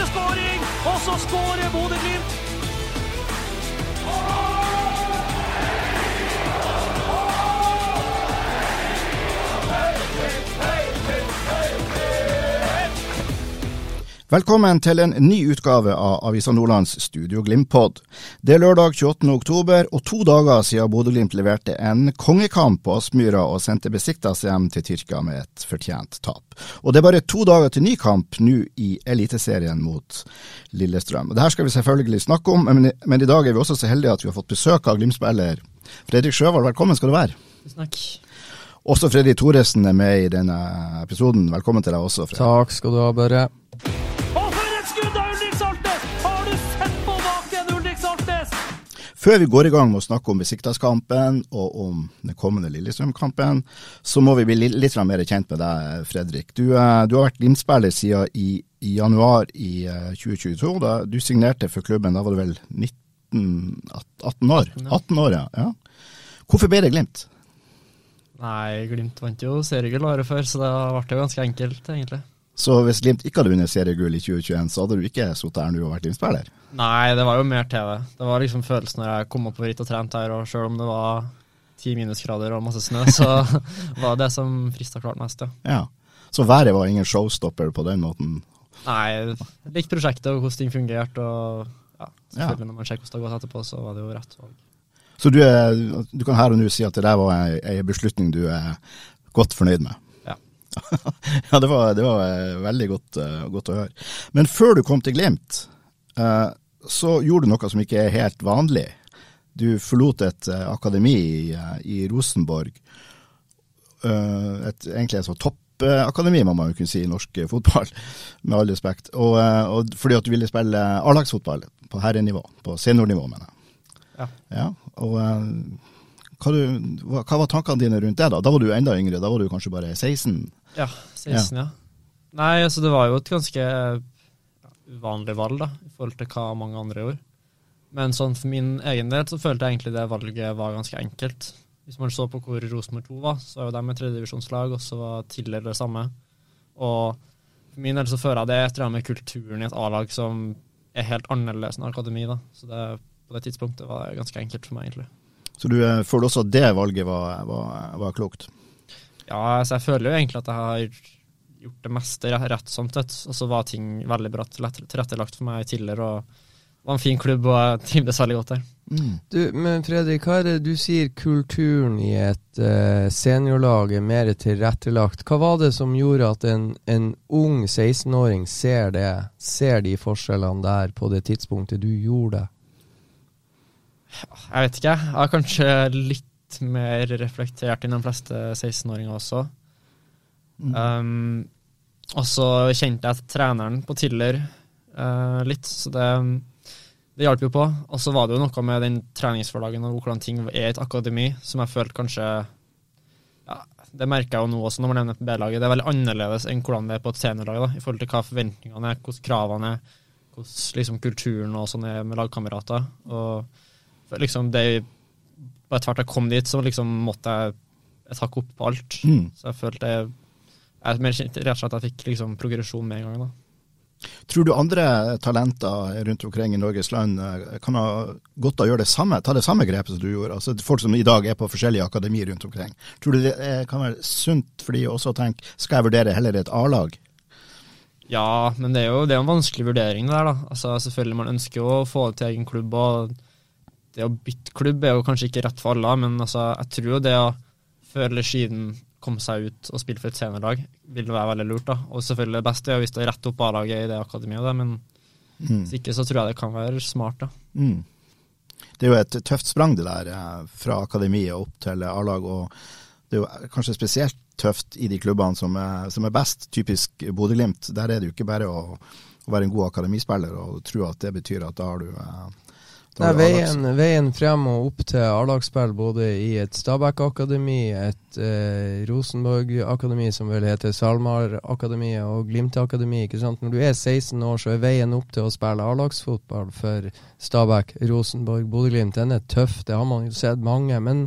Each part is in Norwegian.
Det skåring, og så skårer Bodø-Glimt. Velkommen til en ny utgave av Avisa Nordlands Studio Glimt-pod. Det er lørdag 28. oktober, og to dager siden Bodø-Glimt leverte en kongekamp på Aspmyra og sendte Besiktas hjem til Tyrkia med et fortjent tap. Og det er bare to dager til ny kamp nå i Eliteserien mot Lillestrøm. Og Det her skal vi selvfølgelig snakke om, men, men i dag er vi også så heldige at vi har fått besøk av Glimt-spiller Fredrik Sjøvold. Velkommen skal du være. Takk. Også Fredrik Thoresen er med i denne episoden. Velkommen til deg også, Fredrik. Takk skal du ha, Børre. Og for et skudd av Ulrik Saltnes! Har du sett på baken, Ulrik Saltnes? Før vi går i gang med å snakke om Besiktas-kampen og om den kommende Lillestrøm-kampen, så må vi bli litt, mer kjent med deg, Fredrik. Du, eh, du har vært Glimt-spiller siden i, i januar i eh, 2022. Da du signerte for klubben, da var du vel 19, 18 år? 18 år, ja. ja. Hvorfor ble det Glimt? Nei, Glimt vant jo seriegull året før, så det ble jo ganske enkelt, egentlig. Så hvis Glimt ikke hadde vunnet seriegull i 2021, så hadde du ikke sittet her nå og vært Glimt-spiller? Nei, det var jo mer TV. det. Var liksom følelsen når jeg kom opp på hit og trente her, og selv om det var ti minusgrader og masse snø, så var det som frista klart mest, ja. Ja. Så været var ingen showstopper på den måten? Nei, likte prosjektet og hvordan ting fungerte, og ja, selvfølgelig når man ser hvordan det har gått etterpå, så var det jo rett valg. Så du, er, du kan her og nå si at det der var ei beslutning du er godt fornøyd med? Ja. det var, det var eh, veldig godt, eh, godt, å høre. Men før du kom til Glimt, eh, så gjorde du noe som ikke er helt vanlig. Du forlot et akademi i, i Rosenborg. Et, egentlig et sånt toppakademi, må man jo kunne si, i norsk fotball, med all respekt. Og, og fordi at du ville spille A-lagsfotball på herrenivå, på seniornivå, mener jeg. Ja. ja og hva, du, hva, var tankene dine rundt det? Da Da var du enda yngre, da var du kanskje bare 16? Ja, 16, ja. Nei, altså det var jo et ganske uvanlig valg, da, i forhold til hva mange andre gjorde. Men sånn for min egen del så følte jeg egentlig det valget var ganske enkelt. Hvis man så på hvor Rosenborg 2 var, så var jo de et tredjedivisjonslag, og så var Tiller det samme. Og for min del så føler jeg det etter det med kulturen i et A-lag som er helt annerledes enn akademi, da. Så det, på det tidspunktet var det ganske enkelt for meg, egentlig. Så du føler også at det valget var, var, var klokt? Ja, altså jeg føler jo egentlig at jeg har gjort det meste rett sånn sett. Og så var ting veldig bra tilrettelagt for meg tidligere, og det var en fin klubb, og jeg trivdes veldig godt der. Mm. Du, men Fredrik, hva er det du sier kulturen i et uh, seniorlag er mer tilrettelagt? Hva var det som gjorde at en, en ung 16-åring ser det, ser de forskjellene der på det tidspunktet du gjorde det? Jeg vet ikke. Jeg har kanskje litt mer reflektert enn de fleste 16-åringer også. Mm. Um, og så kjente jeg treneren på Tiller uh, litt, så det, det hjalp jo på. Og så var det jo noe med den treningshverdagen og hvordan ting er i et akademi, som jeg følte kanskje ja, Det merker jeg jo nå også når man nevner B-laget. Det er veldig annerledes enn hvordan det er på et seniorlag, i forhold til hva forventningene er, hvordan kravene er, hvordan liksom, kulturen og sånn er med lagkamerater. Og liksom det Bare hvert jeg kom dit, så liksom måtte jeg et hakk opp på alt. Mm. Så jeg følte jeg jeg mer rett og slett at jeg fikk liksom progresjon med en gang. da. Tror du andre talenter rundt omkring i Norges land kan ha godt av å gjøre det samme, ta det samme grepet som du gjorde? Altså Folk som i dag er på forskjellige akademier rundt omkring. Tror du det kan være sunt for de også å tenke skal jeg vurdere heller et A-lag? Ja, men det er jo det er en vanskelig vurdering det der, da. Altså Selvfølgelig man ønsker jo å få det til egen klubb, og det å bytte klubb er jo kanskje ikke rett for alle, men altså jeg tror jo det å før eller siden komme seg ut og spille for et seniorlag vil være veldig lurt. da. Og selvfølgelig det beste er hvis det er rett opp A-laget i det akademiet, da, men mm. hvis ikke så tror jeg det kan være smart. da. Mm. det er jo et tøft sprang det der, eh, fra akademiet opp til A-lag. og Det er jo kanskje spesielt tøft i de klubbene som er, som er best, typisk Bodø-Glimt. Der er det jo ikke bare å, å være en god akademispiller og tro at det betyr at da har du eh, Nei, veien, veien frem og opp til A-lagsspill både i et Stabæk-akademi, et eh, Rosenborg-akademi som vel heter SalMar-akademiet, og Glimt-akademi. Når du er 16 år, så er veien opp til å spille A-lagsfotball for Stabæk, Rosenborg, Bodø-Glimt. Den er tøff, det har man jo sett mange. Men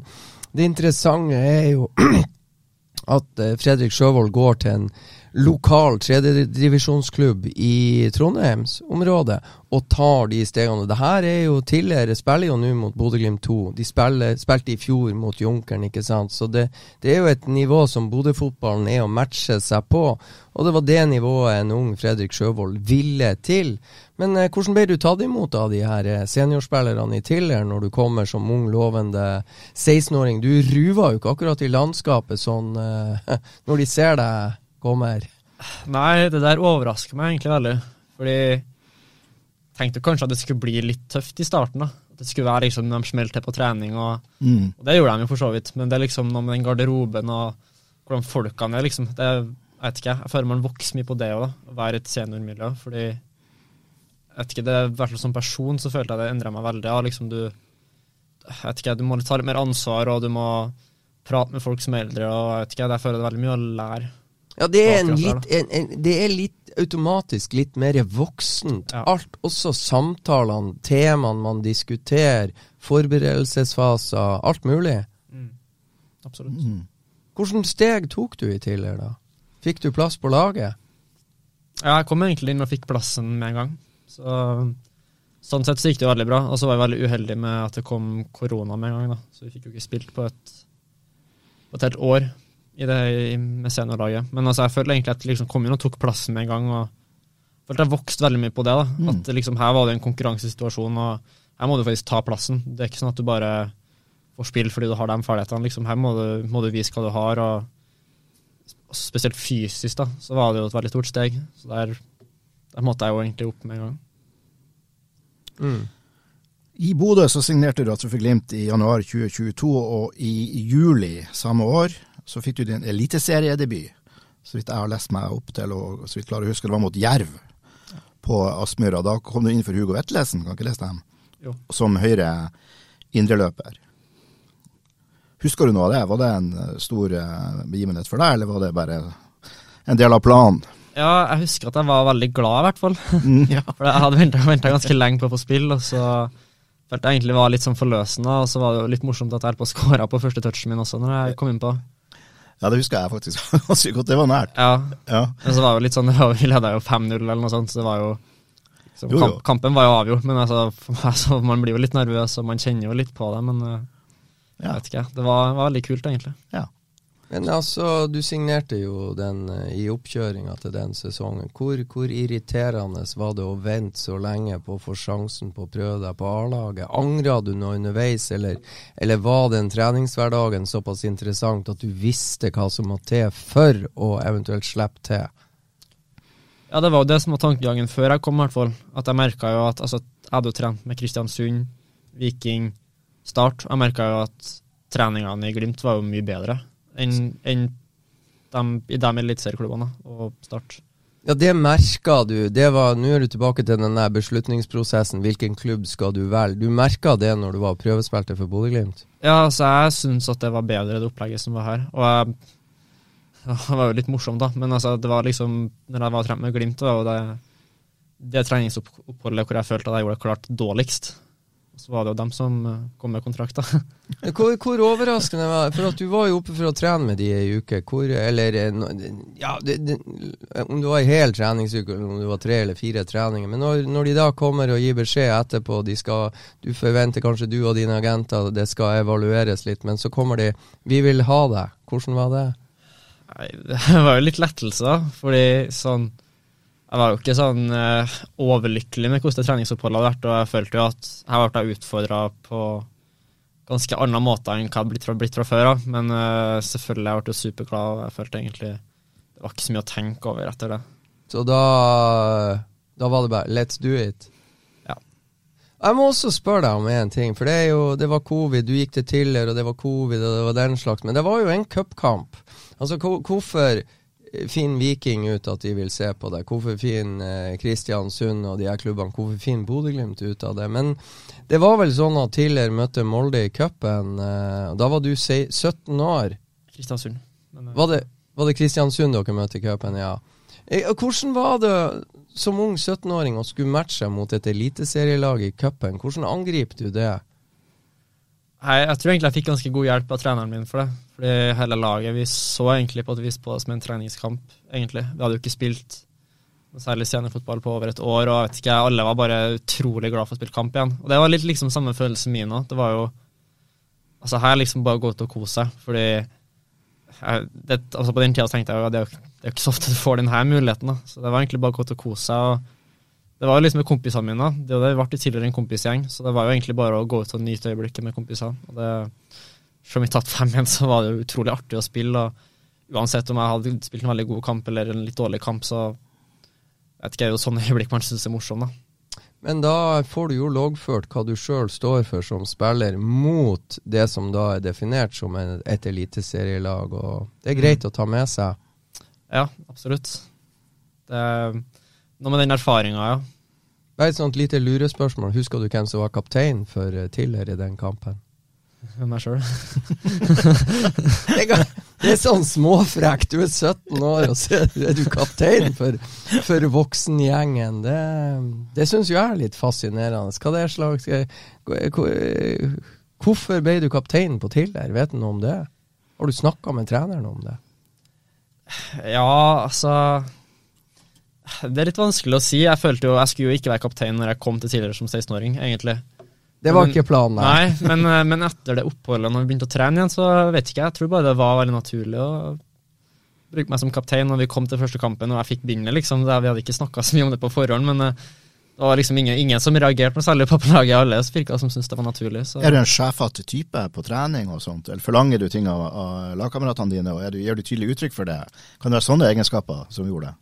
det interessante er jo at eh, Fredrik Sjøvold går til en lokal tredjedivisjonsklubb i Trondheimsområdet og tar de stegene. Det her er jo tidligere spiller jo nå mot Bodø-Glimt 2. De spiller, spilte i fjor mot Junkeren, ikke sant. Så det, det er jo et nivå som Bodø-fotballen er å matche seg på. Og det var det nivået en ung Fredrik Sjøvold ville til. Men eh, hvordan ble du tatt imot av de her eh, seniorspillerne i Tiller når du kommer som ung, lovende 16-åring? Du ruver jo ikke akkurat i landskapet sånn eh, når de ser deg kommer. Nei, det der overrasker meg egentlig veldig. Fordi jeg tenkte kanskje at det skulle bli litt tøft i starten. da. At det skulle være liksom de smelte på trening, og, Mm. og det gjorde de jo for så vidt. Men det er liksom noe med den garderoben og hvordan folkene er, liksom. Det, jeg vet ikke, jeg føler man vokser mye på det òg, å være et seniormiljø. Fordi jeg vet ikke, det i hvert fall som person så følte jeg det endra meg veldig. Ja, liksom du jeg vet ikke, du må ta litt mer ansvar, og du må prate med folk som er eldre. og jeg vet ikke, Jeg føler det er veldig mye å lære. Ja, det er, en litt, en, en, det er litt automatisk litt mer voksent. Ja. Alt, også samtalene, temaene man diskuterer, forberedelsesfaser, alt mulig. Absolutt. Hvilke steg tok du i tidligere, da? Fikk du plass på laget? Ja, jeg kom egentlig inn og fikk plassen med en gang. Så Sånn sett så gikk det jo veldig bra. Og så var jeg veldig uheldig med at det kom korona med en gang. da. Så vi fikk jo ikke spilt på et, på et helt år i det, med seniorlaget. Men altså, jeg føler egentlig at jeg liksom kom inn og tok plassen med en gang. og følte jeg vokste veldig mye på det. da. At liksom her var det en konkurransesituasjon, og her må du faktisk ta plassen. Det er ikke sånn at du bare får spille fordi du har de ferdighetene. Liksom, her må du, må du vise hva du har. og og Spesielt fysisk da, så var det jo et veldig stort steg. Så der, der måtte jeg jo egentlig opp med en gang. I Bodø så signerte du altså for Glimt i januar 2022, og i juli samme år så fikk du din eliteseriedebut. Så vidt jeg har lest meg opp til, og så vidt klarer å huske, det var mot Jerv på Aspmyra. Da kom du inn for Hugo Vetlesen, kan ikke lese dem, Jo. Som høyre indreløper. Husker du noe av det? Var det en eh, stor eh, begivenhet for deg, eller var det bare en del av planen? Ja, jeg husker at jeg var veldig glad, i hvert fall. Mm, ja. For jeg hadde venta ganske lenge på å få spille, og så følte jeg egentlig var litt sånn forløsende. Og så var det jo litt morsomt at jeg holdt på å score på første touchen min også, når jeg kom innpå. Ja, det husker jeg faktisk ganske godt. Det var nært. Ja, Ja. men så var det jo litt sånn, vi leda jo 5-0 eller noe sånt, så det var jo liksom, Jo, jo. Kamp, Kampen var jo avgjort, men altså, altså, man blir jo litt nervøs, og man kjenner jo litt på det, men eh, Ja. jeg vet ikke. Det var, var veldig kult, egentlig. ja. Men altså, du signerte jo den eh, i oppkjøringa til den sesongen. Hvor, hvor irriterende var det å vente så lenge på å få sjansen på å prøve deg på A-laget? Angra du noe underveis, eller, eller var den treningshverdagen såpass interessant at du visste hva som må til for å eventuelt slippe til? Ja, det var jo det som var tankegangen før jeg kom, i hvert fall. At jeg merka jo at altså, Jeg hadde jo trent med Kristiansund, Viking, Start. Jeg merka jo at treningene i Glimt var jo mye bedre enn en dem, i de eliteserieklubbene og Start. Ja, det merka du. Det var, Nå er du tilbake til den beslutningsprosessen. Hvilken klubb skal du velge? Du merka det når du var prøvespilter for Bodø-Glimt? Ja, så jeg syns at det var bedre, det opplegget som var her. Og jeg, det var jo litt morsomt, da. Men altså, det var liksom Når jeg var trent med Glimt, og det, det treningsoppholdet hvor jeg følte at jeg gjorde det klart dårligst. Så var det jo dem som eh, kom med kontrakter. Hvor, hvor overraskende var det? For at du var jo oppe for å trene med de ei uke. Hvor, eller eh, ja, det, det, Om det var ei hel treningsuke, eller om det var tre eller fire treninger. Men når, når de da kommer og gir beskjed etterpå, de skal, du forventer kanskje du og dine agenter det skal evalueres litt, men så kommer de 'Vi vil ha deg'. Hvordan var det? Nei, det var jo litt lettelse, da. Fordi sånn Jeg var jo ikke sånn uh, overlykkelig med hvordan det treningsoppholdet hadde vært, og jeg følte jo at jeg ble utfordra på ganske annen måte enn hva jeg blitt fra, blitt fra før av. Men uh, selvfølgelig, jeg ble jo superglad, og jeg følte egentlig det var ikke så mye å tenke over etter det. Så da Da var det bare 'let's do it'. Ja. Jeg må også spørre deg om én ting, for det, er jo, det var covid, du gikk til Tiller, og det var covid, og det var den slags, men det var jo en cupkamp. Altså, hvorfor finner Viking ut at de vil se på det? Hvorfor finner Kristiansund og de her klubbene Hvorfor finner Bodø-Glimt ut av det? Men det var vel sånn at Tiller møtte Molde i cupen. Da var du 17 år. Kristiansund. Var det, var det Kristiansund dere møtte i cupen, ja. Hvordan var det som ung 17-åring å skulle matche mot et eliteserielag i cupen, hvordan angriper du det? Nei, Jeg tror egentlig jeg fikk ganske god hjelp av treneren min for det. Fordi hele laget vi så egentlig på et vis på det som en treningskamp, egentlig. Vi hadde jo ikke spilt særlig scenefotball på over et år, og jeg vet ikke, alle var bare utrolig glad for å spille kamp igjen. Og det var litt liksom samme følelsen min òg. Det var jo Altså, her liksom bare gå ut og kose seg, fordi jeg, det, altså På den tida tenkte jeg jo at det er jo det er ikke så ofte du får denne muligheten. da. Så Det var egentlig bare å kose seg. og Det var jo liksom med kompisene mine. Det ble tidligere en kompisgjeng, så det var jo egentlig bare å gå ut og nyte øyeblikket med kompisene. Og det, Selv om vi tatt fem igjen, så var det utrolig artig å spille. og Uansett om jeg hadde spilt en veldig god kamp eller en litt dårlig kamp, så vet ikke, det er jo sånne øyeblikk man syns er morsomme. Men da får du jo loggført hva du sjøl står for som spiller, mot det som da er definert som et eliteserielag. og Det er greit mm. å ta med seg. Ja, absolutt. Det er noe med den erfaringa, ja. Bare et sånt lite lurespørsmål. Husker du hvem som var kaptein for eh, Tiller i den kampen? Meg sjøl. det er sånn småfrekt. Du er 17 år, og så er du kaptein for, for voksengjengen. Det, det syns jo jeg er litt fascinerende. Hva det er slags Hvorfor ble du kaptein på Tiller? Vet du noe om det? Har du snakka med treneren om det? Ja, altså Det er litt vanskelig å si. Jeg følte jo, jeg skulle jo ikke være kaptein når jeg kom til tidligere som 16-åring, egentlig. Det var men, ikke planen? Nei, men, eh, men, etter det oppholdet, når vi begynte å trene igjen, så vet ikke jeg. Jeg tror bare det var veldig naturlig å bruke meg som kaptein når vi kom til første kampen og jeg fikk bindet, liksom. vi hadde ikke snakka så mye om det på forhånd, men eh, det var liksom ingen, ingen som reagerte noe særlig på laget. Alle virka som syntes det var naturlig. Så. Er du en sjefete type på trening og sånt, eller forlanger du ting av, av lagkameratene dine, og du, gir du tydelig uttrykk for det? Kan det være sånne egenskaper som gjorde det?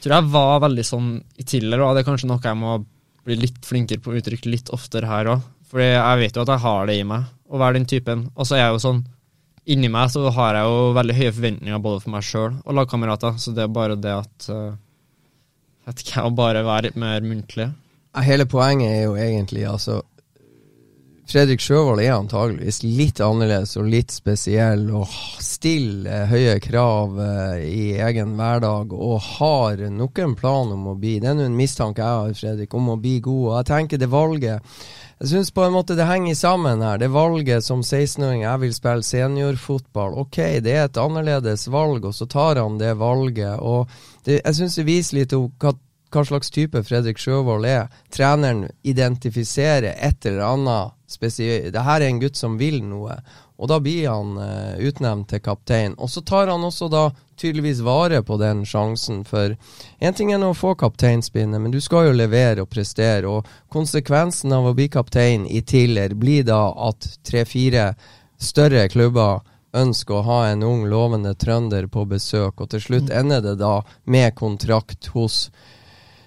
Jeg tror jeg var veldig sånn i tidligere, og det er kanskje noe jeg må bli litt flinkere på å uttrykke litt oftere her òg. For jeg vet jo at jeg har det i meg, å være den typen. Og så er jeg jo sånn Inni meg så har jeg jo veldig høye forventninger både for meg sjøl og lagkamerater, så det er bare det at uh, vet ikke, å bare være litt mer muntlig. Hele poenget er jo egentlig altså Fredrik Sjøvold er antageligvis litt annerledes og litt spesiell og stiller høye krav uh, i egen hverdag og har nok en plan om å bli Det er nå en mistanke jeg har, Fredrik, om å bli god. Og jeg tenker det valget Jeg syns på en måte det henger sammen her. Det valget som 16-åring jeg vil spille seniorfotball. Ok, det er et annerledes valg, og så tar han det valget. og det, jeg syns det viser litt hva, hva, slags type Fredrik Sjøvold er. Treneren identifiserer et eller annet spesielt. Det her er en gutt som vil noe. Og da blir han uh, utnevnt til kaptein. Og så tar han også da tydeligvis vare på den sjansen, for én ting er å få kapteinspinnet, men du skal jo levere og prestere. Og konsekvensen av å bli kaptein i Tiller blir da at tre-fire større klubber ønsker å ha en ung, lovende trønder på besøk, og til slutt mm. ender det da med kontrakt hos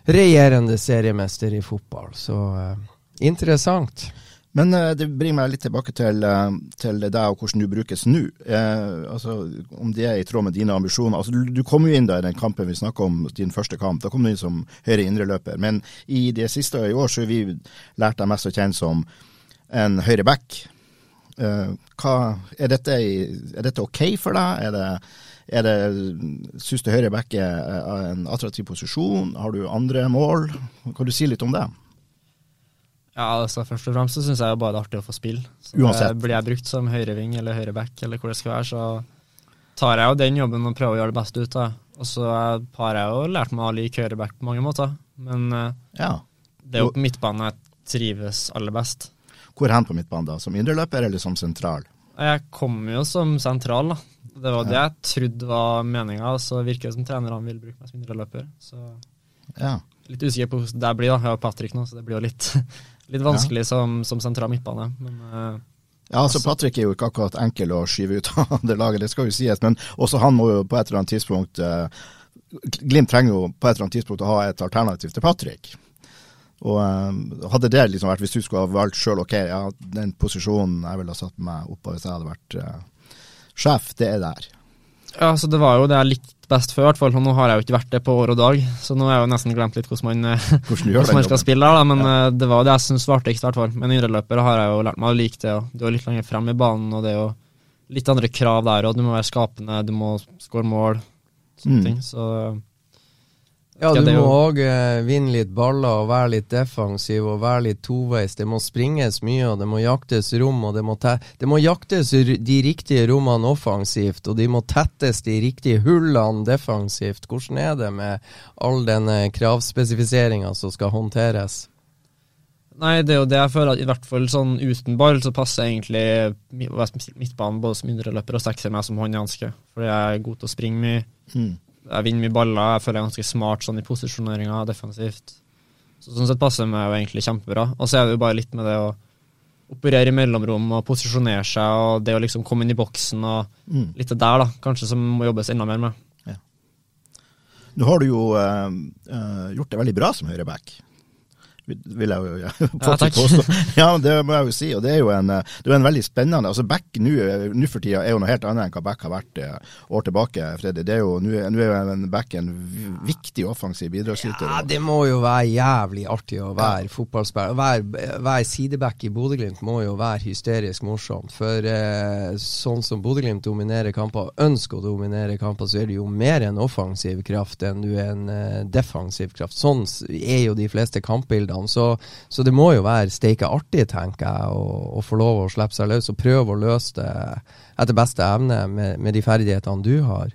regjerende seriemester i fotball. Så uh, interessant. Men uh, det bringer meg litt tilbake til, uh, til deg og hvordan du brukes nå. altså, om det er i tråd med dine ambisjoner. Altså, du, kom jo inn da i den kampen vi snakka om, din første kamp. Da kom du inn som høyre indreløper. Men i det siste i år så har vi lært deg mest å kjenne som en høyre back. Hva, er, dette, er, dette, OK for deg? Er det, er det Syns du høyre back er en attraktiv posisjon? Har du andre mål? Kan du si litt om det? Ja, altså Først og fremst så syns jeg bare det er artig å få spille. Uansett. Blir jeg brukt som høyreving eller høyreback eller hvor det skal være, så tar jeg jo den jobben og prøver å gjøre det beste ut av Og så har jeg jo lært meg å like høyreback på mange måter, men eh, ja. det er jo på midtbane jeg trives aller best. Hvor hen på midtbanen, da? Som indreløper eller som sentral? Jeg kom jo som sentral, da. Det var det jeg trodde var meninga. Så virker det som trenerne vil bruke meg som indreløper. Så ja. litt usikker på hvordan det blir. da. Jeg har Patrick nå, så det blir jo litt, litt vanskelig ja. som, som, sentral midtbane. Men uh, ja, altså Patrick er jo ikke akkurat enkel å skyve ut av det laget, det skal jo sies. Men også han må jo på et eller annet tidspunkt eh, Glimt trenger jo på et eller annet tidspunkt å ha et alternativ til Patrick. Og eh, hadde det liksom vært, hvis du skulle ha valgt sjøl, ok, ja, den posisjonen jeg ville ha satt meg oppå hvis jeg hadde vært eh, sjef, det er der. Ja, så det var jo det jeg likte best før, i hvert fall. Nå har jeg jo ikke vært det på år og dag, så nå har jeg jo nesten glemt litt hvordan man, eh, Hvordan hvordan man skal spille der, da. Men ja. det var jo det jeg syntes var artigst, i hvert fall. Men indreløper har jeg jo lært meg å like det, og du er litt lenger frem i banen, og det er jo litt andre krav der, og du må være skapende, du må skåre mål, sånne Mm. ting. Så Ja, du må òg vinne litt baller og være litt defensiv og være litt toveis. Det må springes mye, og det må jaktes rom, og det må, te det må jaktes de riktige rommene offensivt, og de må tettes de riktige hullene defensivt. Hvordan er det med all denne kravspesifiseringa som skal håndteres? Nei, det er jo det jeg føler at i hvert fall sånn uten ball så passer egentlig midtbanen både som indreløper og sekser meg som håndjanske. Fordi jeg er god til å springe mye. Mm. Jeg vinner mye baller, jeg føler jeg er ganske smart sånn i posisjoneringa defensivt. Så Sånn sett passer meg jo egentlig kjempebra. Og så er det jo bare litt med det å operere i mellomrom og posisjonere seg, og det å liksom komme inn i boksen og Mm. litt det der, da. Kanskje som må jobbes enda mer med. Nå har du jo eh, eh, gjort det veldig bra som høyreback. Vil jeg jo ja, påstå. Ja, det må jeg jo si. Og det er jo en, eh, det er en veldig spennende altså Back nå eh, for tida er jo noe helt annet enn hva back har vært eh, år tilbake. Freddy. Det er jo, Nå er jo en back en viktig offensiv bidragsyter. Ja, det må jo være jævlig artig å være fotballspiller. Å Være, være sideback i Bodø-Glimt må jo være hysterisk morsomt. For eh, sånn som Bodø-Glimt dominerer kamper, ønsker å dominere kamper, så er det jo mer en offensiv kraft enn du er en eh, defensiv kraft. Sånn er jo de fleste kampbildene. Så, så det må jo være steike artig, tenker jeg, å, få lov å slippe seg løs og prøve å løse det etter beste evne med, med de ferdighetene du har.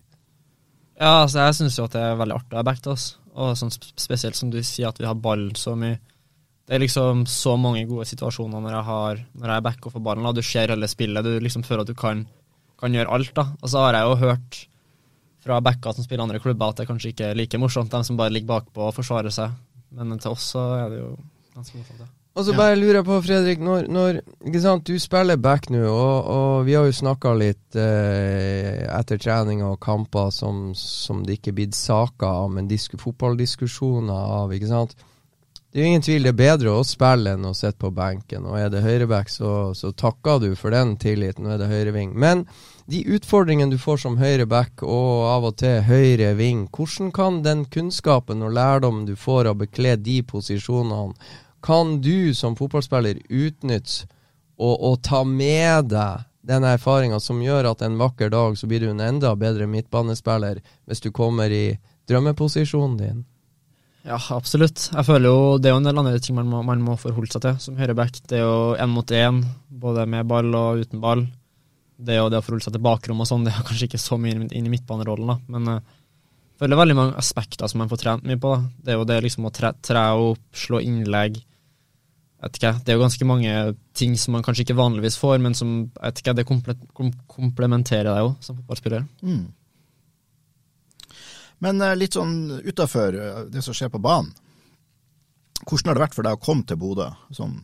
Ja, altså jeg syns jo at det er veldig artig å være backt oss. Og sånn spesielt som du sier, at vi har ballen så mye. Det er liksom så mange gode situasjoner når jeg har Når jeg er back og får ballen. Du ser hele spillet, du liksom føler at du kan, kan gjøre alt. da. Og så har jeg jo hørt fra backa som spiller andre klubber, at det kanskje ikke er like morsomt, de som bare ligger bakpå og forsvarer seg. Men til oss så er det jo ganske morsomt, ja. Og så bare lurer jeg på, Fredrik, når, når ikke sant, du spiller back nå, og, og vi har jo snakka litt eh, etter trening og kamper som, som det ikke er blitt saker av, men disk fotballdiskusjoner av, ikke sant. Det er jo ingen tvil, det er bedre å spille enn å sitte på benken. Og er det høyreback, så, så takker du for den tilliten, nå er det høyreving. Men de utfordringene du får som høyre back og av og til høyre ving, hvordan kan den kunnskapen og lærdommen du får av å bekle de posisjonene, kan du som fotballspiller utnytte og, og ta med deg den erfaringa som gjør at en vakker dag så blir du en enda bedre midtbanespiller hvis du kommer i drømmeposisjonen din? Ja, absolutt. Jeg føler jo det er jo en del andre ting man må, man må forholde seg til som høyreback. Det er jo én mot én, både med ball og uten ball. Det er det å forholde seg til bakrom og sånn, det er kanskje ikke så mye inn i midtbanerollen, da. Men eh, jeg føler veldig mange aspekter som man får trent mye på. da. Det er jo det liksom å tre, tre opp, slå innlegg. Ikke, Det er jo ganske mange ting som man kanskje ikke vanligvis får, men som ikke, det komple kom komplementerer deg jo som fotballspiller. Mm. Men eh, litt sånn utafor det som skjer på banen. Hvordan har det vært for deg å komme til Bodø? Sånn,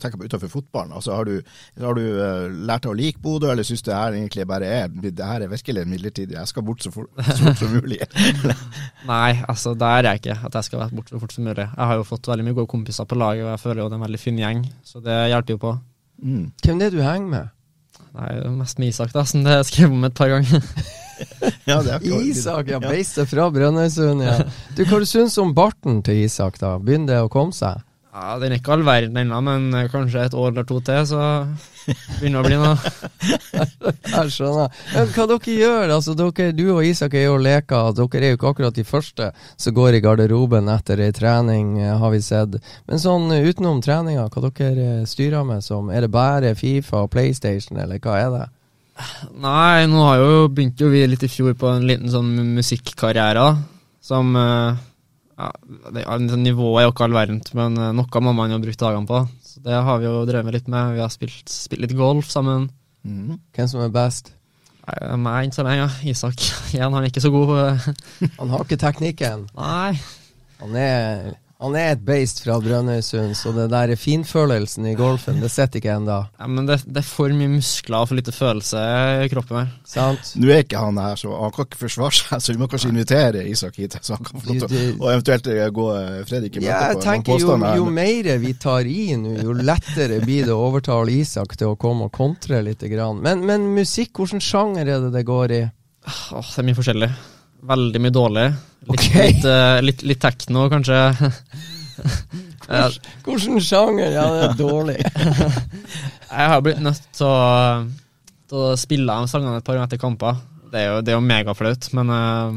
tenker på utenfor fotballen. Altså, har du, har du eh, lært deg å like Bodø, eller syns du det her egentlig bare er det her er virkelig midlertidig, jeg skal bort så fort, så fort som mulig? Nei, altså der er jeg ikke at jeg skal være bort så fort som mulig. Jeg har jo fått veldig mye gode kompiser på laget, og jeg føler jo det er en veldig fin gjeng, så det hjelper jo på. Mm. Hvem er det du henger med? Nei, det er mest med Isak, da, som det er skrevet om et par ganger. Ja, det er akkurat- Isak, ja, Beistet fra Brønnøysund, ja. Du, Hva du syns om barten til Isak, da? Begynner det å komme seg? Ja, Den er ikke all verden ennå, men eh, kanskje et år eller to til, så begynner det å bli noe. Jeg skjønner. Men hva dere gjør? Altså, dere, du og Isak er jo og leker. Dere er jo ikke akkurat de første som går i garderoben etter ei trening, eh, har vi sett. Men sånn eh, utenom treninga, hva dere styrer med som Er det bare Fifa og PlayStation, eller hva er det? Nei, nå har jo begynt jo vi litt i fjor på en liten sånn musikkarriere, som eh, ja, Nivået er jo ikke all verden, men noe må man jo bruke dagene på. Så det har vi jo drevet litt med. Vi har spilt, spilt litt golf sammen. Mm. Hvem som er best? Nei, Meg enn så lenge. Isak igjen, han er ikke så god. Han har ikke teknikken. Nei. Han er Han er et beist fra Brønnøysund, så det der finfølelsen i golfen, det sitter ikke ennå. Ja, men det, det, er for mye muskler og for lite følelse i kroppen her. Sant? Nå er ikke han her, så han kan ikke forsvare seg, så vi må kanskje invitere Isak hit, så han kan få lov til å eventuelt eh, gå eh, Fredrik i møte ja, jeg på tenker jo, jo mer vi tar i nå, jo lettere blir det å overtale Isak til å komme og kontre litt. Grann. Men, men musikk, hvilken sjanger er det det går i? Åh, det er mye forskjellig. Veldig mye dårlig. Litt, okay. litt, eh, litt, litt tekno, kanskje. Hvilken sjanger? Ja, det er dårlig. jeg har blitt nødt til å, til å spille de sangene et par ganger etter kamper. Det er jo, det er jo megaflaut, men uh,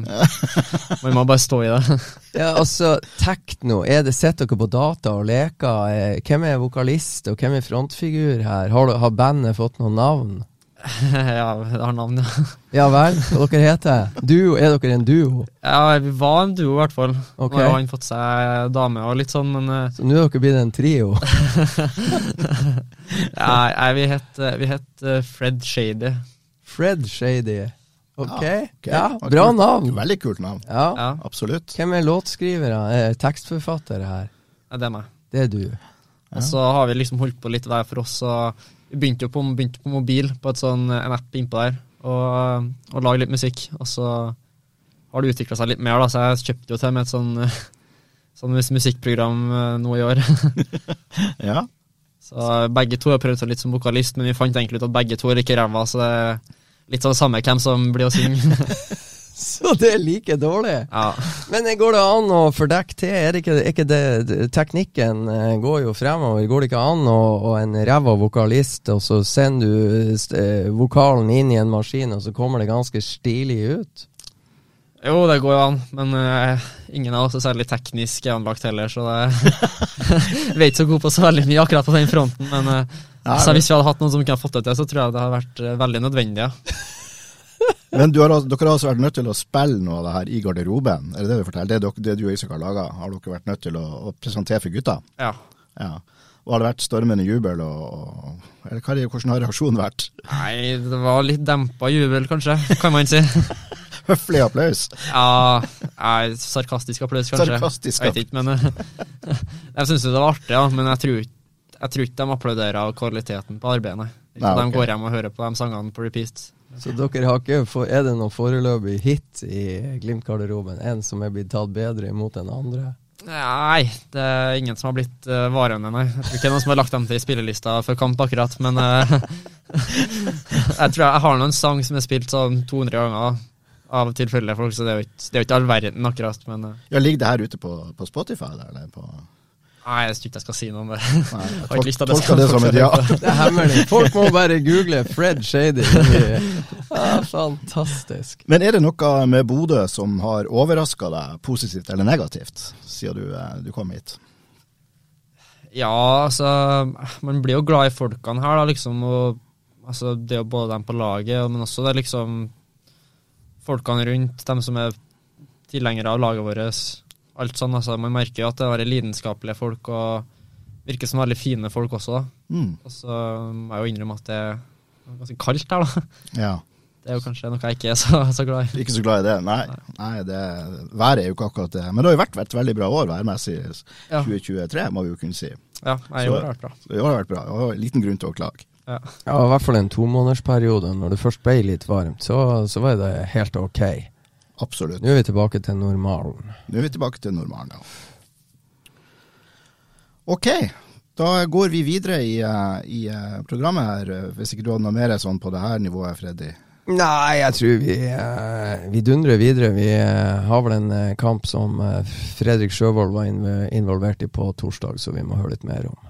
man må bare stå i det. Ja, altså, tekno, er det Sitter dere på data og leker? Eh, Hvem er vokalist, og hvem er frontfigur her? Har, du- har bandet fått noen navn? ja, det har navn, ja. Ja vel, hva dere heter Duo? Er dere en duo? Ja, vi var en duo, i hvert fall. Okay. Nå har han fått seg dame og litt sånn, men eh, Så nå er dere blitt en trio? Nei, nei, vi het, eh, vi het eh, Fred Shady. Fred Shady. Ok, Ja, okay. ja, Ja, bra kult. navn. Veldig kult navn. Ja. Ja, Absolutt. Hvem er låtskrivere? Er tekstforfattere her? det er meg. Det er du. Og så har vi liksom holdt på litt hver for oss. Og begynte jo på, begynte på mobil, på et sånn, en app innpå der, og, og lage litt musikk. Og så har det utvikla seg litt mer, da, så jeg kjøpte jo til med et sånn, sånn musikkprogram eh, nå i år. Ja. så begge to har prøvd seg litt som vokalist, men vi fant egentlig ut at begge to er like ræva, så det er litt sånn samme hvem som blir å synge. Så det er like dårlig? ja. Men går det an å fordekke til? Er det ikke, er ikke det, teknikken eh, går jo fremover. Går det ikke an å, å en ræva vokalist, og så sender du eh, vokalen inn i en maskin, og så kommer det ganske stilig ut? Jo, det går jo an, men uh, ingen av oss er særlig teknisk anlagt heller, så det Vi er ikke så gode på så veldig mye akkurat på den fronten, men uh, Nei, hvis vi hadde hatt noen som kunne ha fått det til, så tror jeg det hadde vært uh, veldig nødvendig. Ja. Men du har, dere har altså vært nødt til å spille noe av det her i garderoben? Er det det du forteller? Det, dere, det du og Isak har laga, har dere vært nødt til å, å presentere for gutta? ja. Ja. Og har det vært stormende jubel, og, og eller hva hvordan har reaksjonen vært? Nei, det var litt dempa jubel, kanskje, kan man si. Høflig applaus. Ja, nei, sarkastisk applaus, kanskje. Sarkastisk applaus. Jeg vet ikke, men Jeg syns jo det var artig, ja, men jeg tror, ikke- jeg tror ikke de applauderer kvaliteten på arbeidet, nei. Nei, okay. De går hjem og hører på de sangene på repeat. Så dere har ikke Er det noen foreløpig hit i Glimt-garderoben? En som er blitt tatt bedre imot enn andre? Nei, det er ingen som har blitt uh, varende, nei. Jeg tror ikke det er noen som har lagt dem til spillelista før kamp, akkurat, men uh, Jeg tror jeg har noen sang som er spilt sånn 200 ganger av tilfeldige folk, så det er jo ikke, all verden, akkurat, men uh. Ja, Ligger det her ute på, på Spotify? Eller på Nei, jeg tror ikke jeg skal si noe om det. Nei, jeg Har ikke lyst til at det skal tolker det som et ja. Det er hemmelig. Folk må bare google Fred Shady. Ja, fantastisk. Men er det noe med Bodø som har overraska deg positivt eller negativt, siden du, eh, du kom hit? Ja, altså Man blir jo glad i folkene her, da, liksom. Og, altså, det er jo både dem på laget, men også det er liksom folkene rundt, dem som er tilhengere av laget vårt. Alt sånn, altså. Man merker jo at det er lidenskapelige folk, og virker som veldig fine folk også. da. Mm. Og så må jeg jo innrømme at det er ganske kaldt her, da. Ja. Det er jo kanskje noe jeg ikke er så, så glad i. Ikke så glad i det, nei. nei det, været er jo ikke akkurat det. Men det har jo vært, vært et veldig bra år værmessig. Ja. 2023, må vi jo kunne si. Ja, nei, i Så- år har vært bra. Det har vært bra. og en liten grunn til å klage. Ja. Ja, i hvert fall en tomånedersperiode. Når det først ble litt varmt, så, så var det helt ok. Absolutt. Nå er vi tilbake til normalen. Nå er vi tilbake til normalen, ja. Ok, da går vi videre i, eh, i eh, programmet her, eh, hvis ikke du har noe mer sånn på det her nivået, Freddy. Nei, jeg tror vi, vi dundrer videre. Vi har vel en kamp som Fredrik Sjøvold var involvert i på torsdag, så vi må høre litt mer om.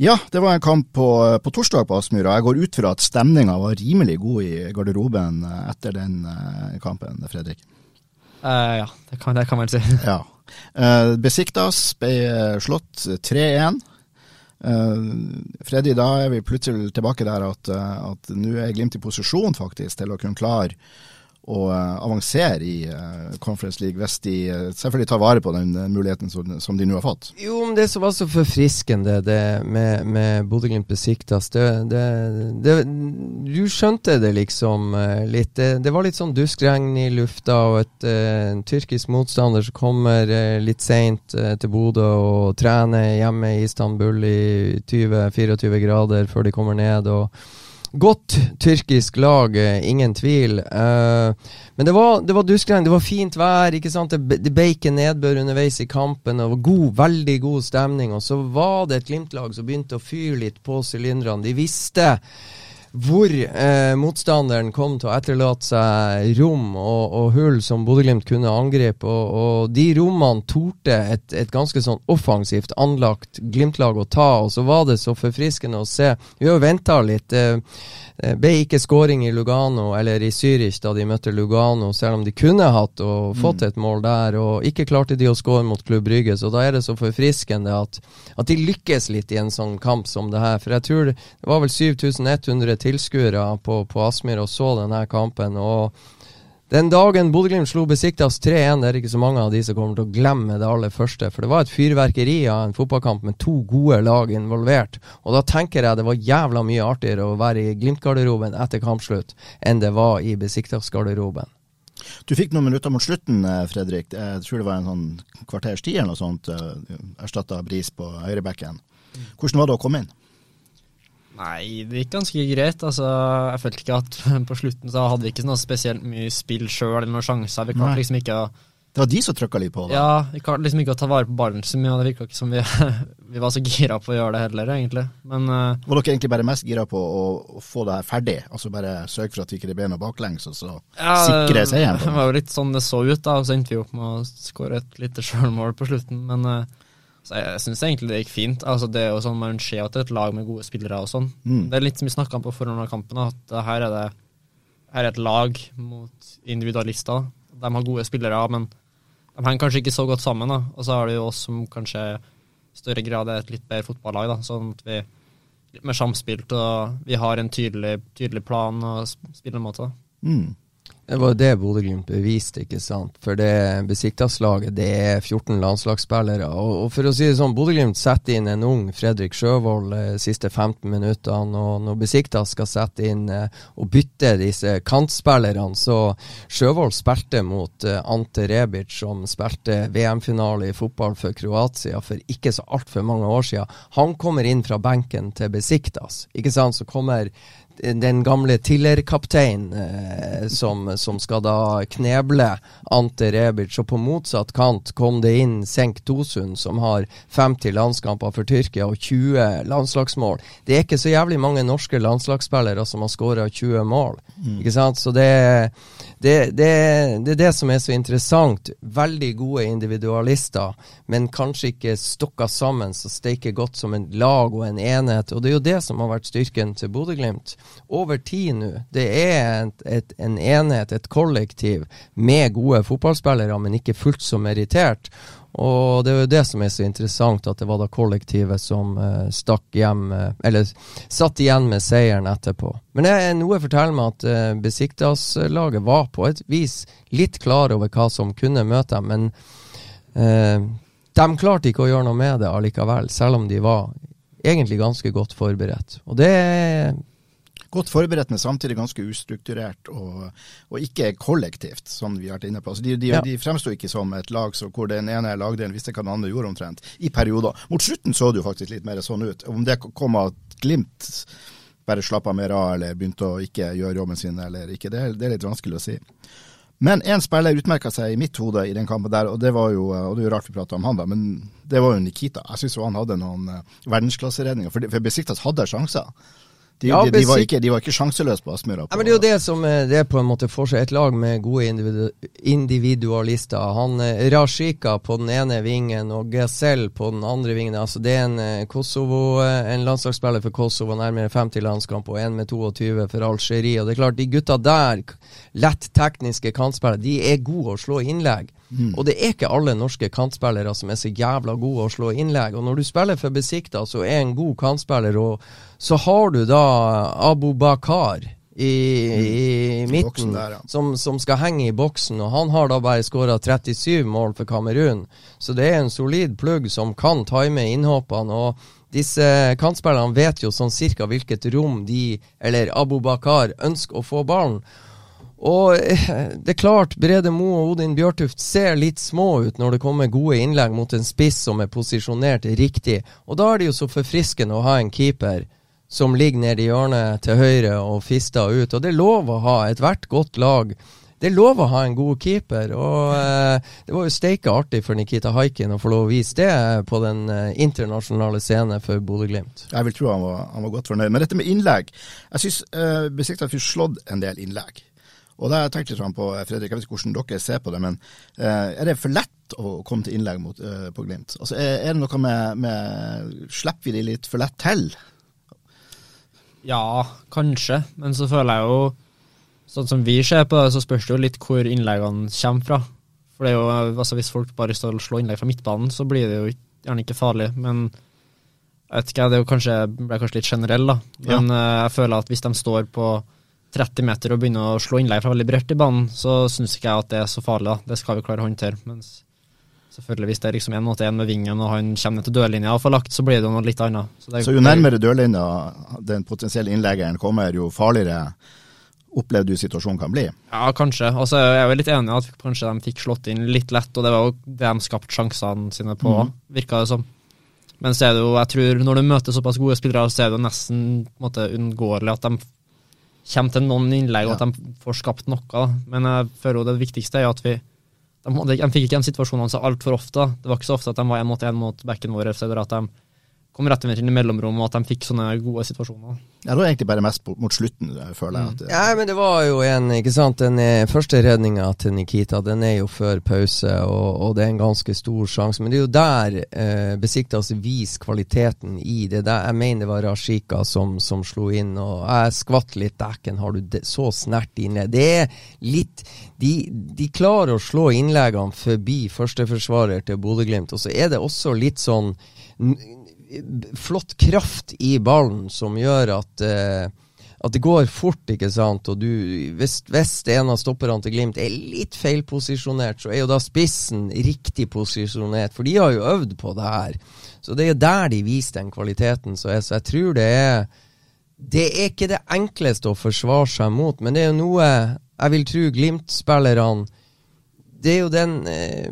Ja, det var en kamp på, på torsdag på Aspmyra. Jeg går ut fra at stemninga var rimelig god i garderoben eh, etter den eh, kampen, Fredrik. Uh, ja, det kan, det kan man si. Ja. Uh, Besiktas ble slått 3-1. Uh, Freddy, da er vi plutselig tilbake der at, at nå er Glimt i posisjon faktisk til å kunne klare å uh, avansere i uh, Conference League, hvis de uh, selvfølgelig tar vare på den muligheten som, de nå har fått? Jo, men det som var så forfriskende det med, med Bodø-Glimt besiktas, det, det, det, Du skjønte det liksom litt. Det, det var litt sånn duskregn i lufta, og et, en tyrkisk motstander som kommer litt seint til Bodø og trener hjemme i Istanbul i 20-24 grader før de kommer ned. og Godt tyrkisk lag, eh, ingen tvil. Uh, men det var, det var duskregn, det var fint vær. ikke sant? Det, det beiket nedbør underveis i kampen. Det var god, veldig god stemning. Og så var det et Glimt-lag som begynte å fyre litt på sylinderne. De visste hvor eh, motstanderen kom til å etterlate seg rom og, og hull som Bodø-Glimt kunne angripe. Og, og, de rommene torde et, et, ganske sånn offensivt anlagt Glimt-lag å ta. Og så var det så forfriskende å se. Vi har jo venta litt. Eh, Eh, ble ikke skåring i Lugano eller i Zürich da de møtte Lugano, selv om de kunne hatt og fått mm. et mål der. Og ikke klarte de å skåre mot Klubb Brygge, så da er det så forfriskende at, at, de lykkes litt i en sånn kamp som det her. For jeg tror det var vel 7100 tilskuere på, på Aspmyr og så denne kampen. og den dagen Bodø-Glimt slo Besiktas 3-1, det er ikke så mange av de som kommer til å glemme det aller første. For det var et fyrverkeri av en fotballkamp med to gode lag involvert. Og da tenker jeg det var jævla mye artigere å være i Glimt-garderoben etter kampslutt enn det var i Besiktas-garderoben. Du fikk noen minutter mot slutten, eh, Fredrik. Jeg tror det var en sånn kvarters tid eller noe sånt. Eh, Erstatta Bris på høyrebekken. Hvordan var det å komme inn? Nei, det gikk ganske greit. Altså, jeg følte ikke at på slutten så hadde vi ikke noe spesielt mye spill sjøl eller noen sjanser. Vi klarte liksom ikke å Det var de som trykka litt på? da? Ja, vi klarte liksom ikke å ta vare på ballen så mye. og Det virka ikke som vi, vi, var så gira på å gjøre det heller, egentlig. Men uh, Var dere egentlig bare mest gira på å, å, få det her ferdig? Altså bare sørge for at vi ikke det ble noe baklengs, og så ja, sikre seieren? Det var jo litt sånn det så ut, da. Og så endte vi opp med å skåre et lite sjølmål på slutten. Men uh, så jeg syns egentlig det gikk fint. Altså Det er jo sånn man ser at det er et lag med gode spillere og sånn. Mm. Det er litt som vi snakka om på forhånd av kampen, at her er det her er et lag mot individualister. De har gode spillere, men de henger kanskje ikke så godt sammen. da. Og så har det jo oss som kanskje i større grad er et litt bedre fotballag. da, Sånn at vi er litt mer samspilt, og vi har en tydelig, tydelig plan og spillemåte. Mm. Det var det Bodø-Glimt beviste, ikke sant. For det Besiktas-laget, det er 14 landslagsspillere. Og, og for å si det sånn, Bodø-Glimt setter inn en ung Fredrik Sjøvold de eh, siste 15 minuttene. Og når Besiktas skal sette inn eh, og bytte disse kantspillerne, så Sjøvold spilte mot eh, Ante Rebic, som spilte VM-finale i fotball for Kroatia for ikke så altfor mange år siden. Han kommer inn fra benken til Besiktas, ikke sant. Så kommer den gamle Tiller-kapteinen eh, som, som, skal da kneble Ante Rebic. Og på motsatt kant kom det inn Senk Tosund, som har 50 landskamper for Tyrkia og 20 landslagsmål. Det er ikke så jævlig mange norske landslagsspillere som har skåra 20 mål. Mm. Ikke sant? Så det, det, det, det, er det som er så interessant. Veldig gode individualister, men kanskje ikke stokka sammen så steike godt som en lag og en enhet. Og det er jo det som har vært styrken til Bodø-Glimt over tid nå. Det er et, et, en enhet, et kollektiv, med gode fotballspillere, men ikke fullt så merittert. Og det er jo det som er så interessant, at det var da kollektivet som uh, stakk hjem uh, Eller satt igjen med seieren etterpå. Men jeg, noe forteller meg at uh, Besiktas-laget var på et vis litt klar over hva som kunne møte dem, men de klarte ikke å gjøre noe med det allikevel, selv om de var egentlig ganske godt forberedt. Og det godt forberedt, men samtidig ganske ustrukturert og, og ikke kollektivt, som vi har vært inne på. Altså de, de, ja. de fremsto ikke som et lag så, hvor den ene lagdelen visste hva den andre gjorde, omtrent, i perioder. Mot slutten så det jo faktisk litt mer sånn ut. Om det kom av Glimt bare slappa mer av eller begynte å ikke gjøre jobben sin eller ikke, det, det er litt vanskelig å si. Men én spiller utmerka seg i mitt hode i den kampen der, og det var jo og det er jo rart vi prater om han, da, men det var jo Nikita. Jeg syns han hadde noen uh, verdensklasseredninger, for, for Besiktas hadde sjanser. De, ja, de, de, var ikke, de, var ikke, sjanseløse på Aspmyra. Ja, det er jo det som eh, det på en måte får seg et lag med gode individu individualister. Han eh, Rashika på den ene vingen og Gazell på den andre vingen. Altså Det er en, eh, Kosovo, en landslagsspiller for Kosovo, nærmere 50 landskamp, og en med 22 for Algerie. Og det er klart, de gutta der, lett tekniske kantspillere, de er gode å slå innlegg. Mm. Og det er ikke alle norske kantspillere som er så jævla gode å slå innlegg. Og når du spiller for Besikta, så er en god kantspiller, og så har du da Abu Bakar i, i I midten, der, ja. som, som skal henge i boksen. Og han har da bare skåra 37 mål for Kamerun, så det er en solid plugg som kan time innhoppene. og disse kantspillerne vet jo sånn cirka hvilket rom de, eller Abu Bakar, ønsker å få ballen. Og eh, det er klart, Brede Moe og Odin Bjørtuft ser litt små ut når det kommer gode innlegg mot en spiss som er posisjonert riktig. Og da er det jo så forfriskende å ha en keeper som ligger nede i hjørnet til høyre og fister ut. Og det er lov å ha ethvert godt lag. Det er lov å ha en god keeper. Og eh, det var jo steike artig for Nikita Haikin å få lov å vise det på den eh, internasjonale scenen for Bodø-Glimt. Jeg vil tro han var, han var godt fornøyd. Men dette med innlegg Jeg syns eh, Besikta fikk slått en del innlegg. Og da har jeg litt på, Fredrik, jeg vet ikke hvordan dere ser på det, men uh, er det for lett å komme til innlegg mot, uh, på Glimt? Altså, er, er det noe med, med Slipper vi de litt for lett til? Ja, kanskje, men så føler jeg jo Sånn som vi ser på det, så spørs det jo litt hvor innleggene kommer fra. For det er jo, altså Hvis folk bare står og slår innlegg fra midtbanen, så blir det jo gjerne ikke farlig. Men jeg vet ikke, det er jo kanskje, ble kanskje litt generell, da. Men ja. jeg føler at hvis de står på 30 meter og begynner å slå innlegg fra veldig bredt i banen, så syns ikke jeg at det er så farlig. da. Det skal vi klare å håndtere. mens selvfølgelig hvis det er liksom en mot en med vingen og han kommer ned til dørlinja og får lagt, så blir det noe litt annet. Så, det, så jo nærmere dørlinja den potensielle innleggeren kommer, jo farligere opplevde du situasjonen kan bli? Ja, kanskje. Altså, jeg er jo litt enig i at kanskje de fikk slått inn litt lett, og det var jo det de skapte sjansene sine på, mm. virka det som. Men så er det jo, jeg tror når du møter såpass gode spillere, så er det jo nesten måte uunngåelig at de kommer til noen innlegg, og at de får skapt noe. Men jeg føler jo det viktigste er at vi de, de fikk ikke de situasjonene så altfor ofte. Det var ikke så ofte at de var én mot én mot backen vår, eller at de kom rett inn i mellomrom, og at de fikk sånne gode situasjoner. Ja, Det var egentlig bare mest mot slutten, føler jeg. At, ja, men det var jo en, ikke sant. Den er, første redninga til Nikita den er jo før pause, og, og, det er en ganske stor sjanse. Men det er jo der eh, Besiktas viser kvaliteten i det. Der, jeg mener det var Rashika som, som slo inn, og jeg skvatt litt dekken. Har du det, så snert innlegg? Det er litt de, de klarer å slå innleggene forbi førsteforsvarer til Bodø-Glimt, og så er det også litt sånn flott kraft i ballen som gjør at uh, at det går fort, ikke sant. Og du, hvis, hvis en av stopperne til Glimt er litt feilposisjonert, så er jo da spissen riktig posisjonert, for de har jo øvd på det her. Så det er jo der de viser den kvaliteten. Så jeg, så jeg tror det er Det er ikke det enkleste å forsvare seg mot, men det er jo noe jeg vil tro Glimt-spillerne det er jo den eh,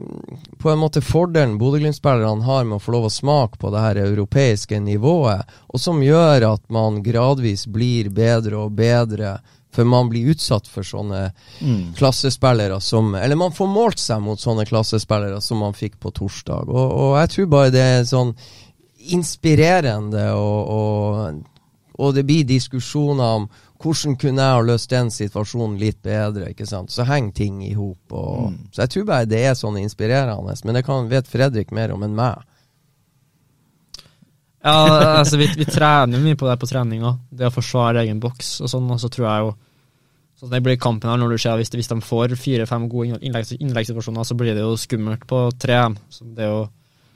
på en måte fordelen Bodø-Glimt-spillerne har med å få lov å smake på det her europeiske nivået, og som gjør at man gradvis blir bedre og bedre. For man blir utsatt for sånne mm. klassespillere som Eller man får målt seg mot sånne klassespillere som man fikk på torsdag. Og, og jeg tror bare det er sånn inspirerende, og, og, og det blir diskusjoner om hvordan kunne jeg ha løst den situasjonen litt bedre? ikke sant? Så henger ting i hop. Mm. Så jeg tror bare det er sånn inspirerende. Men det kan, vet Fredrik mer om enn meg. Ja, altså vi, vi trener mye på det på treninga. Det å forsvare egen boks og sånn. Og så tror jeg jo Sånn det blir kampen her når du ser hvis, hvis de får fire-fem gode innleggssituasjoner, så blir det jo skummelt på tre. Så det er jo,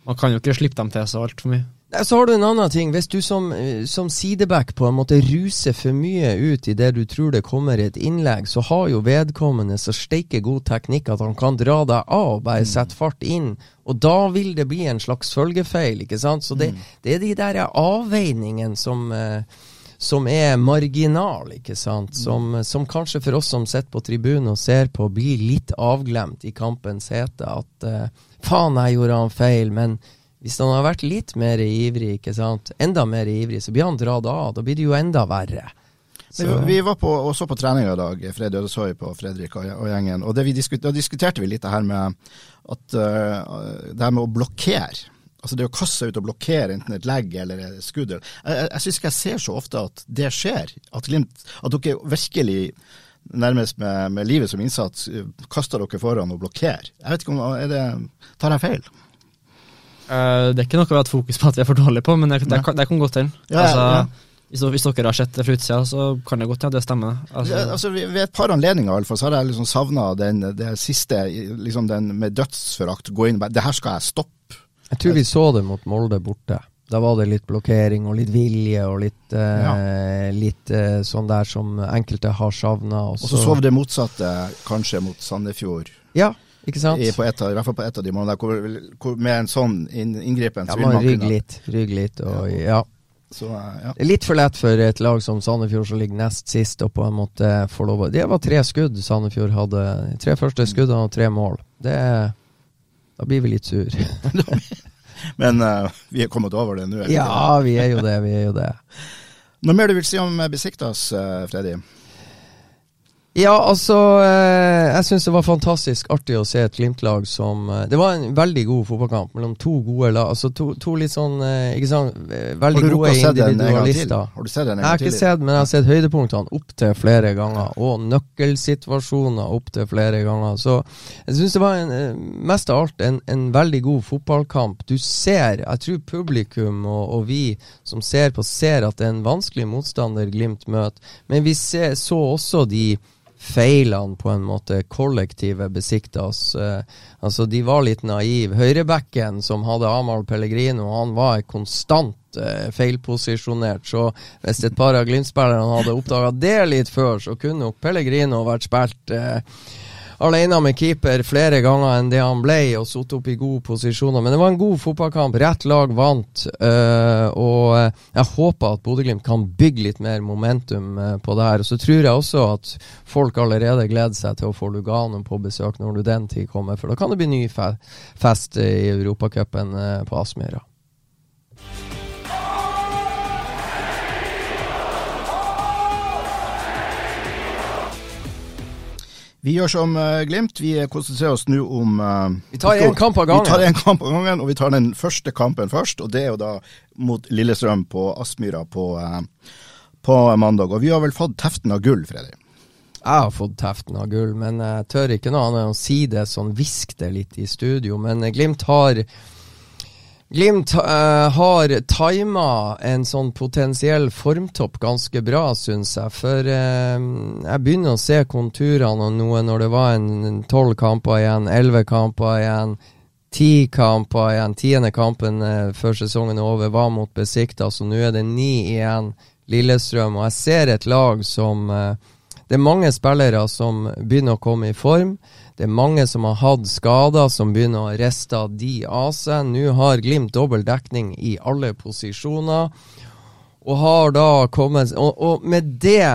man kan jo ikke slippe dem til så altfor mye. Så har du en annen ting. Hvis du som, som sideback på en måte ruser for mye ut i det du tror det kommer i et innlegg, så har jo vedkommende så steike god teknikk at han kan dra deg av og bare mm. sette fart inn. Og da vil det bli en slags følgefeil, ikke sant. Så det, mm. det er de der avveiningene som eh, som er marginal, ikke sant. Mm. Som, som, kanskje for oss som sitter på tribunen og ser på, blir litt avglemt i kampens hete. At uh, faen, jeg gjorde han feil, men hvis han har vært litt mer ivrig, ikke sant, enda mer ivrig, så blir han dratt av. Da blir det jo enda verre. Vi, vi, var på, også på trening i dag, Fred Ødeshøi på Fredrik og, og gjengen. og diskuter, Da diskuterte vi litt det her med at uh, det her med å blokkere. Altså det å kaste ut og blokkere enten et legg eller et skudd. Jeg, jeg, jeg syns ikke jeg ser så ofte at det skjer. At, Glimt, at dere virkelig nærmest med, med livet som innsats kaster dere foran og blokkerer. Jeg vet ikke om, er det, Tar jeg feil? Uh, det er ikke noe vi har hatt fokus på at vi er for dårlige på, men det, det, det kan godt hende. Ja, altså, ja. hvis, hvis, dere har sett det fra utsida, så kan det godt hende ja, det stemmer. Altså, ja, altså, ved et par anledninger i så har jeg liksom savna det siste, liksom den med dødsforakt. Gå inn og bare Det her skal jeg stoppe. Jeg tror vi så det mot Molde borte. Da var det litt blokkering og litt vilje og litt, eh, litt eh, sånn der som enkelte har savna. Og så så vi det motsatte kanskje mot Sandefjord. Ja, ikke sant? I, på et I hvert fall på et av de månedene hvor, hvor med en sånn inn, inngripen Ja, så man man rygg litt, rygg litt og ja. så, eh, ja. Litt for lett for et lag som Sandefjord som ligger nest sist og på en måte får lov Det var tre skudd Sandefjord hadde. Tre første skuddene og tre mål. Det Da blir vi litt sur. Men uh, vi er kommet over det nå. ja, vi er jo det, vi er jo det. Noe mer du vil si om eh, Besiktas, uh, Freddy? Ja, altså eh, Jeg syns det var fantastisk artig å se et Glimt-lag som eh, Det var en veldig god fotballkamp mellom to gode lag. Altså to, to litt sånn eh, Ikke sant Veldig gode individualister. Har du sett den en gang til? Jeg har ikke sett, men jeg har sett høydepunktene opptil flere ganger. Og nøkkelsituasjoner opptil flere ganger. Så jeg syns det var en, mest av alt en, en veldig god fotballkamp. Du ser, jeg tror publikum og, og vi som ser på, ser at det er en vanskelig motstander Glimt møter. Men vi ser, så også de feilene på en måte kollektive besikta oss. Eh, altså, de var litt naive. Høyrebekken, som hadde Amahl Pellegrino, han var konstant eh, feilposisjonert. Så hvis et par av Glimt-spillerne hadde oppdaga det litt før, så kunne nok Pellegrino vært spilt eh, alene med keeper flere ganger enn det han ble, og satt opp i gode posisjoner. Men det var en god fotballkamp. Rett lag vant. eh, og eh, jeg håper at Bodø-Glimt kan bygge litt mer momentum eh, på det her. Og så tror jeg også at folk allerede gleder seg til å få Lugano på besøk når du den tid kommer, for da kan det bli ny fe fest i Europacupen på Aspmyra. Vi gjør som eh, Glimt, vi konsentrerer oss nå om eh, Vi tar én kamp av gangen. Vi tar en kamp av gangen, og vi tar den første kampen først. Og det er jo da mot Lillestrøm på Aspmyra på, eh, på mandag. Og vi har vel fått teften av gull, Fredrik? Jeg har fått teften av gull, men jeg tør ikke noe annet enn å si det sånn, hvisk det litt i studio. Men Glimt har Glimt uh, har tima en sånn potensiell formtopp ganske bra, syns jeg. For uh, jeg begynner å se konturene av noe når det var en tolv kamper igjen, elleve kamper igjen. Ti kamper igjen. Tiende kampen uh, før sesongen er over var mot Besikta, så nå er det ni igjen. Lillestrøm. Og jeg ser et lag som Det er mange spillere som begynner å komme i form. Det er mange som har hatt skader, som begynner å riste de av seg. Nå har Glimt dobbel dekning i alle posisjoner, og har da kommet Og, og med det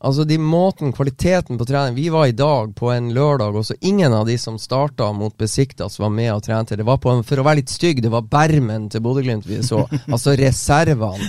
Altså de måten, kvaliteten på trening Vi var i dag på en lørdag, og så ingen av de som starta mot Besiktas var med og trente. Det var på en, For å være litt stygg, det var bermen til Bodø-Glimt vi så. Altså reservene.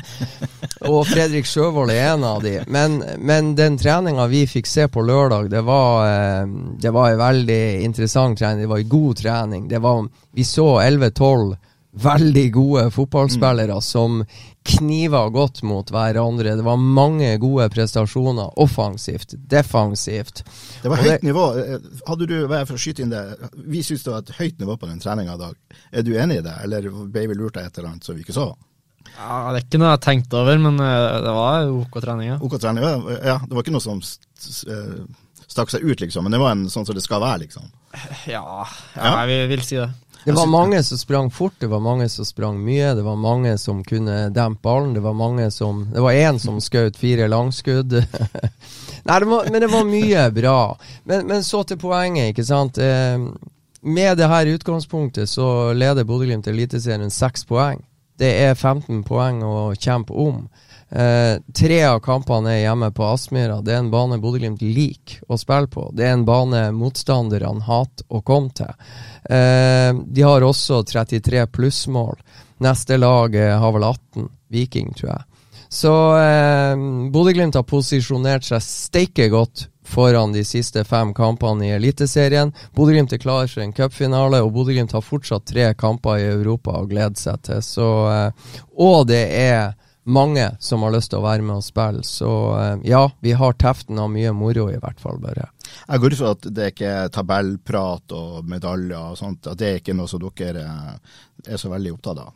Og Fredrik Sjøvold er en av de. Men, men den treninga vi fikk se på lørdag, det var, eh, det var en veldig interessant trening. Det var en god trening. Det var, vi så 11-12 veldig gode fotballspillere som kniva godt mot hverandre. Det var mange gode prestasjoner offensivt, defensivt. Det var høyt høyt nivå. Hadde du, for å skyte inn det, Vi syns det var et høyt nivå på den treninga i dag. Er du enig i det, eller ble vi lurt av et eller annet som vi ikke så? Ja, det er ikke noe jeg har tenkt over, men eh, det var OK trening. Ja. OK trening, ja, ja. Det var ikke noe som eh, stakk seg ut, liksom. Men det var en sånn som det skal være, liksom. Ja, Ja. ja jeg vil, vil si det. Det var mange som sprang fort, det var mange som sprang mye, det var mange som kunne dempe ballen, det var mange som Det var én som skjøt fire langskudd. Nei, det var, men det var mye bra. Men, men så til poenget, ikke sant. Eh, med det her utgangspunktet så leder Bodø-Glimt Eliteserien seks poeng. Det er 15 poeng å kjempe om. Eh, tre av kampene er hjemme på Aspmyra. Det er en bane Bodø-Glimt liker å spille på. Det er en bane motstanderne hater å komme til. Eh, de har også 33 plussmål. Neste lag eh, har vel 18. Viking, tror jeg. Så eh, Bodø-Glimt har posisjonert seg steike godt foran de siste fem kampene i Eliteserien. Bodø-Glimt er klar for en cupfinale, og Bodø-Glimt har fortsatt tre kamper i Europa å glede seg til. Så, eh, og det er mange som har lyst til å være med og spille. Så eh, ja, vi har teften av mye moro, i hvert fall, bare. Jeg går ut fra at det er ikke tabellprat og medaljer og sånt, at det er ikke noe som dere eh, er så veldig opptatt av.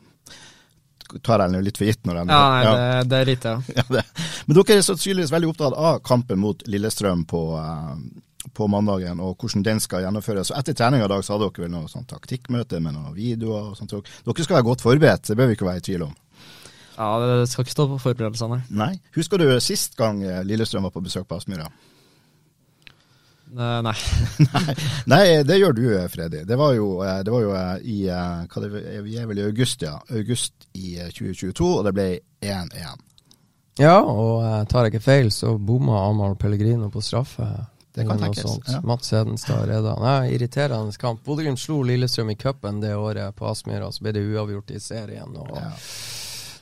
Tar jeg jo litt for gitt når den... Ja, nei, det, det er litt, ja. Ja, det. Men dere er sannsynligvis veldig opptatt av kampen mot Lillestrøm på, eh, på mandagen, og hvordan den skal gjennomføres. Så etter treninga i dag så hadde dere vel noe sånn taktikkmøte med noen videoer og sånt. Dere skal være godt forberedt, det bør vi ikke være i tvil om. Ja, det skal ikke stå på forberedelsene. Nei. Husker du sist gang eh, Lillestrøm var på besøk på Aspmyra? Eh, Nei. Nei, nei, det gjør du, Freddy. Det var jo, eh, det var jo eh, i hva det, Vi er vel i august, ja. August i eh, 2022, og det ble 1-1. Ja, og tar jeg ikke feil, så bomma Amahl Pellegrino på straffe. Det kan tenkes, ja. Mats Hedenstad redda. Nei, irriterende kamp. Bodø-Glimt slo Lillestrøm i cupen det året på Aspmyra, så ble det uavgjort i serien. Og, Ja.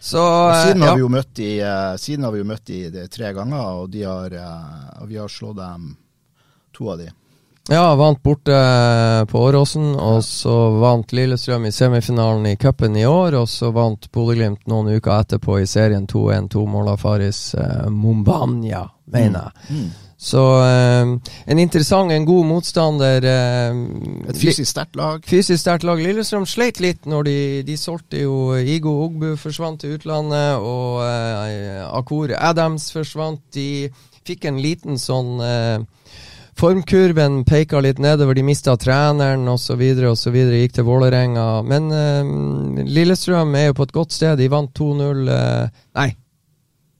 Så Og siden, har ja. vi jo møtt de, eh, siden har vi jo møtt de, tre ganger, og, de har, og vi har slått dem to av de. Ja, vant borte på Åråsen, og så vant Lillestrøm i semifinalen i cupen i år, og så vant Bodø-Glimt noen uker etterpå i serien 2-1, to mål av Faris eh, Mumbanya, mener jeg. Mm. Så eh, en interessant, en god motstander. Eh, Et fysisk sterkt lag. Fysisk sterkt lag. Lillestrøm sleit litt når de, de solgte jo Igo Ogbu forsvant til utlandet, og eh, Akor Adams forsvant. De fikk en liten sånn eh, Formkurven peka litt nedover, de mista treneren osv. osv. Gikk til Vålerenga. Men eh, Lillestrøm er jo på et godt sted. De vant 2-0 eh, Nei.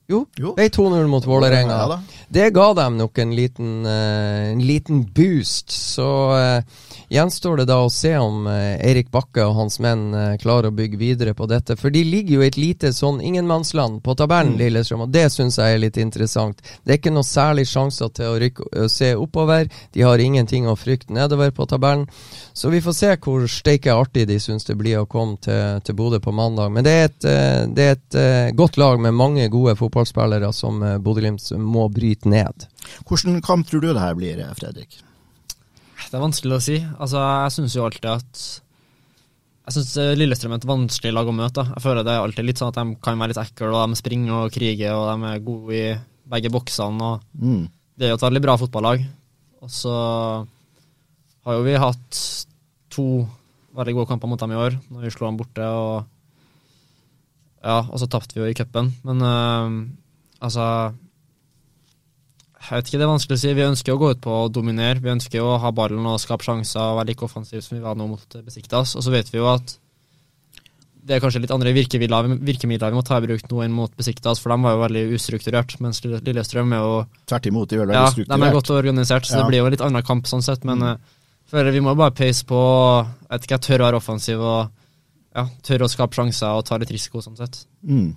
Jo, Jo. de 2-0 mot Vålerenga. Ja. Det ga dem nok en liten, uh, en liten boost. Så uh, gjenstår det da å se om uh, Eirik Bakke og hans menn eh, klarer å bygge videre på dette. For de ligger jo i et lite sånn ingenmannsland på tabellen, Lillestrøm, og det syns jeg er litt interessant. Det er ikke noe særlig sjanser til å rykke, å se oppover. De har ingenting å frykte nedover på tabellen. Så vi får se hvor steike artig de syns det blir å komme til, til Bodø på mandag. Men det er et, eh, det er et eh, godt lag med mange gode fotballspillere som eh, Bodø-Glimt må bryte ned. Hvordan kamp tror du det her blir, eh, Fredrik? Det er vanskelig å si. Altså, jeg syns jo alltid at Jeg syns Lillestrøm er et vanskelig lag å møte. da. Jeg føler det er alltid litt sånn at de kan være litt ekle, og de springer og kriger, og de er gode i begge boksene. og Mm. Det er jo et veldig bra fotballag. Og så har jo vi hatt to veldig gode kamper mot dem i år, når vi slo dem borte. og ja, og så tapte vi jo i cupen. Men uh, altså Jeg vet ikke, det er vanskelig å si. Vi ønsker å gå ut på å dominere. Vi ønsker jo å ha ballen og skape sjanser og være like offensive som vi var nå mot Besiktas. Og så vet vi jo at det er kanskje litt andre virkemidler, vi må ta i bruk nå enn mot Besiktas, for de var jo veldig ustrukturert. Mens Lille- Lillestrøm er jo Tvert imot, de er veldig ja, strukturert. de er godt organisert, så Ja. det blir jo en litt annen kamp sånn sett. Men eh, føler vi må jo bare peise på jeg vet ikke, jeg tør å være offensiv og ja, tør å skape sjanser og ta litt risiko sånn sett. Mm.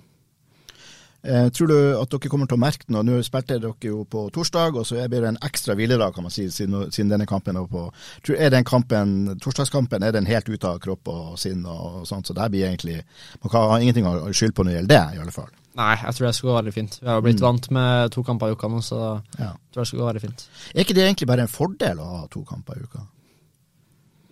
Eh, tror du at dere kommer til å merke noe? Nå spilte dere jo på torsdag, og så blir det en ekstra hviledag, kan man si, siden, siden denne kampen er på tror, Er den kampen, torsdagskampen, er den helt ute av kropp og sinn og sånt, så det blir egentlig Man kan ha ingenting å skylde på når det gjelder det, i alle fall. Nei, jeg tror det skal gå veldig fint. Vi har jo blitt Mm. vant med to kamper i uka nå, så Ja. jeg tror det skal gå veldig fint. Er ikke det egentlig bare en fordel å ha to kamper i uka?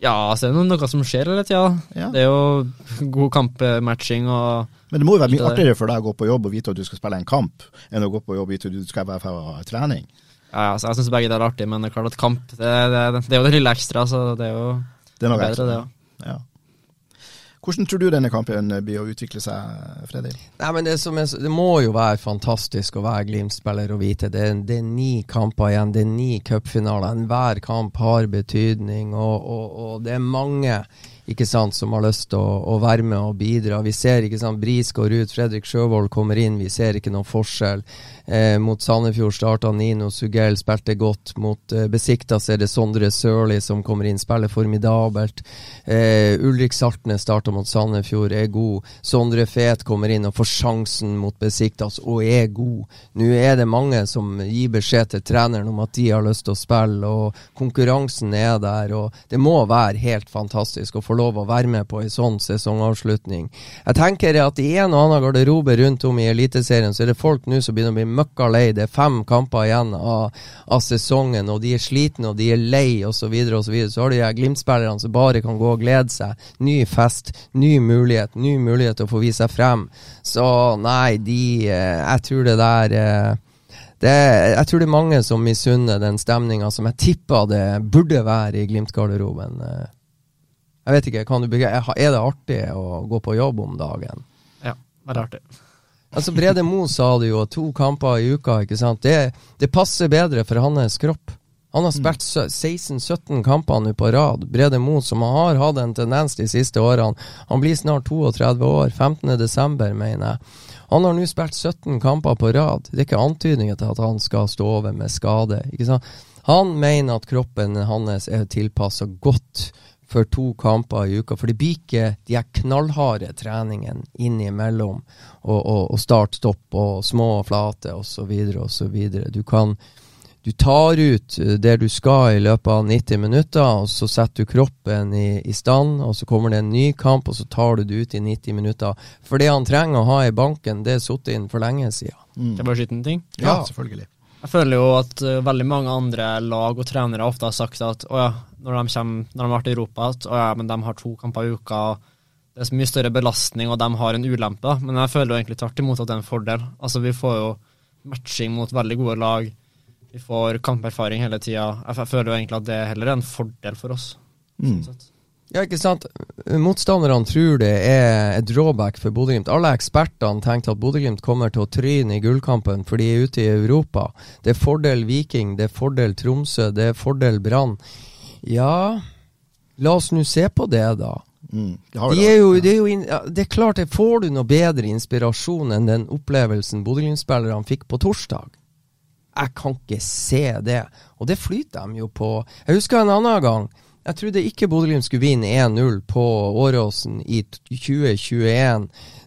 Ja, så er det noe som skjer hele tida. Ja. Det er jo god kampmatching og Men det må jo være mye artigere for deg å gå på jobb og vite at du skal spille en kamp, enn å gå på jobb og vite at du skal være for trening. ja, ja, så Jeg syns begge deler er artig, men det er klart at kamp det, det, det er jo det lille ekstra, så det er jo Det er noe bedre, ekstra. det òg. Ja. Hvordan tror du denne kampen blir å utvikle seg, Fredrik? Det, det må jo være fantastisk å være Glimt-spiller og vite det, er- det er ni kamper igjen, det er ni cupfinaler. Enhver kamp har betydning, og, og, og det er mange sant, som har lyst til å, å være med og bidra. Vi ser ikke sant, Bris går ut, Fredrik Sjøvold kommer inn, vi ser ikke noen forskjell. Eh, mot Sandefjord starta Nino Sugell, spilte godt. Mot eh, Besiktas er det Sondre Sørli som kommer inn, spiller formidabelt. Eh, Ulrik Saltnes starta mot Sandefjord, er god. Sondre Fet kommer inn og får sjansen mot Besiktas og er god. Nå er det mange som gir beskjed til treneren om at de har lyst til å spille, og konkurransen er der. og Det må være helt fantastisk å få lov å være med på en sånn sesongavslutning. Jeg tenker at i en og annen garderobe rundt om i Eliteserien, så er det folk nå som begynner å bli møkka lei. Det er fem kamper igjen av, av sesongen, og de er slitne og de er lei osv. Så, videre, og så, videre. så har du de Glimt-spillerne som bare kan gå og glede seg. Ny fest, ny mulighet, ny mulighet til å få vise seg frem. Så nei, de eh, Jeg tror det der eh, det, jeg tror det er mange som misunner den stemninga som jeg tippa det burde være i Glimt-garderoben. Eh, Jeg vet ikke, kan du er det artig å gå på jobb om dagen? Ja, det er artig. Altså Brede Mo sa det jo, to kamper i uka, ikke sant. Det, det passer bedre for hans kropp. Han har spilt 16-17 kamper nå på rad. Brede Mo, som har hatt en tendens de siste årene. Han blir snart 32 år. 15. desember, mener jeg. Han har nå spilt 17 kamper på rad. Det er ikke antydninger til at han skal stå over med skade. Ikke sant? Han mener at kroppen hans er tilpassa godt for to kamper i uka. For det blir ikke de her knallharde treningene innimellom. Og, og, og start-stopp og små og flate osv. osv. Du kan du tar ut det du skal i løpet av 90 minutter, og så setter du kroppen i, i stand, og så kommer det en ny kamp, og så tar du det ut i 90 minutter. For det han trenger å ha i banken, det er sittet inn for lenge siden. Kan er bare skyte en ting? Ja, selvfølgelig. Jeg føler jo at uh, veldig mange andre lag og trenere ofte har sagt at å ja, når de, kommer, når de har vært i Europa, at å ja, men de har to kamper i uka, det er så mye større belastning, og de har en ulempe. Men jeg føler jo egentlig tvert imot at det er en fordel. Altså, vi får jo matching mot veldig gode lag. Vi får kamperfaring hele tida. Jeg, jeg føler jo egentlig at det heller er en fordel for oss. Mm. Sånn sett. Ja, ikke sant. Motstanderne tror det er et drawback for Bodø-Glimt. Alle ekspertene tenkte at Bodø-Glimt kommer til å tryne i gullkampen, for de er ute i Europa. Det er fordel Viking, det er fordel Tromsø, det er fordel Brann. Ja, la oss nå se på det, da. Mm. Det De er jo, det, er jo in, det er klart, det får du noe bedre inspirasjon enn den opplevelsen Bodø-Glimt-spillerne fikk på torsdag. Jeg kan ikke se det. Og det flyter de jo på. Jeg husker en annen gang. Jeg trodde ikke Bodø-Glimt skulle vinne 1-0 på Åråsen i 2021,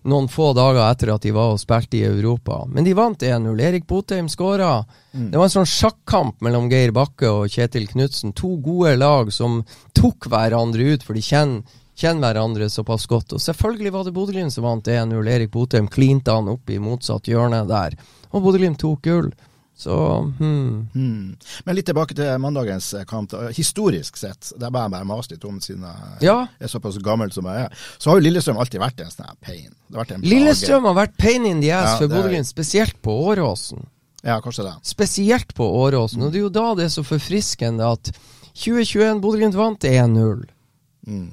noen få dager etter at de var og spilte i Europa. Men de vant 1-0. Erik Botheim skåra. Det var en sånn sjakkamp mellom Geir Bakke og Kjetil Knutsen. To gode lag som tok hverandre ut, for de kjenner, kjenner hverandre såpass godt. Og selvfølgelig var det Bodø-Glimt som vant 1-0. Erik Botheim klinte han opp i motsatt hjørne der. Og Bodø-Glimt tok gull. Så hmm. Mm. Men litt tilbake til mandagens kamp. Historisk sett, det er bare jeg bare mast litt om siden jeg Ja. er såpass gammel som jeg er, så har jo Lillestrøm alltid vært en sånn pain. Det har vært en. Lillestrøm har vært pain in the ass Ja, for Bodø-Glimt, spesielt på Åråsen. Ja, kanskje det. Spesielt på Åråsen. Og det er jo da det er så forfriskende at 2021 Bodø-Glimt vant 1-0. Mm.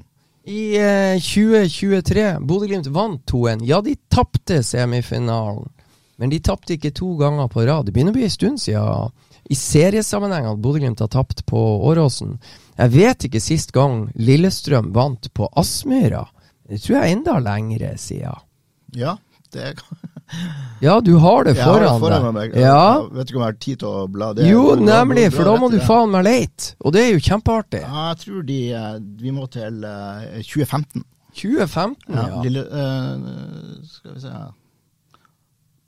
I eh, 2023 Bodø-Glimt vant 2-1. Ja, de tapte semifinalen, men de tapte ikke to ganger på rad. Det begynner å bli en stund siden i seriesammenheng at Bodø-Glimt har tapt på Åråsen. Jeg vet ikke sist gang Lillestrøm vant på Aspmyra. Det tror jeg er enda lengre siden. Ja, det kan Ja, du har det Jeg har det foran, foran deg. meg. Ja. Jeg vet ikke om jeg har tid til å bla det. Jo, nemlig, for da må du faen meg leite. Og det er jo kjempeartig. Ja, jeg tror de eh, Vi må til eh, 2015. 2015, Ja, ja. Lille, uh, skal vi se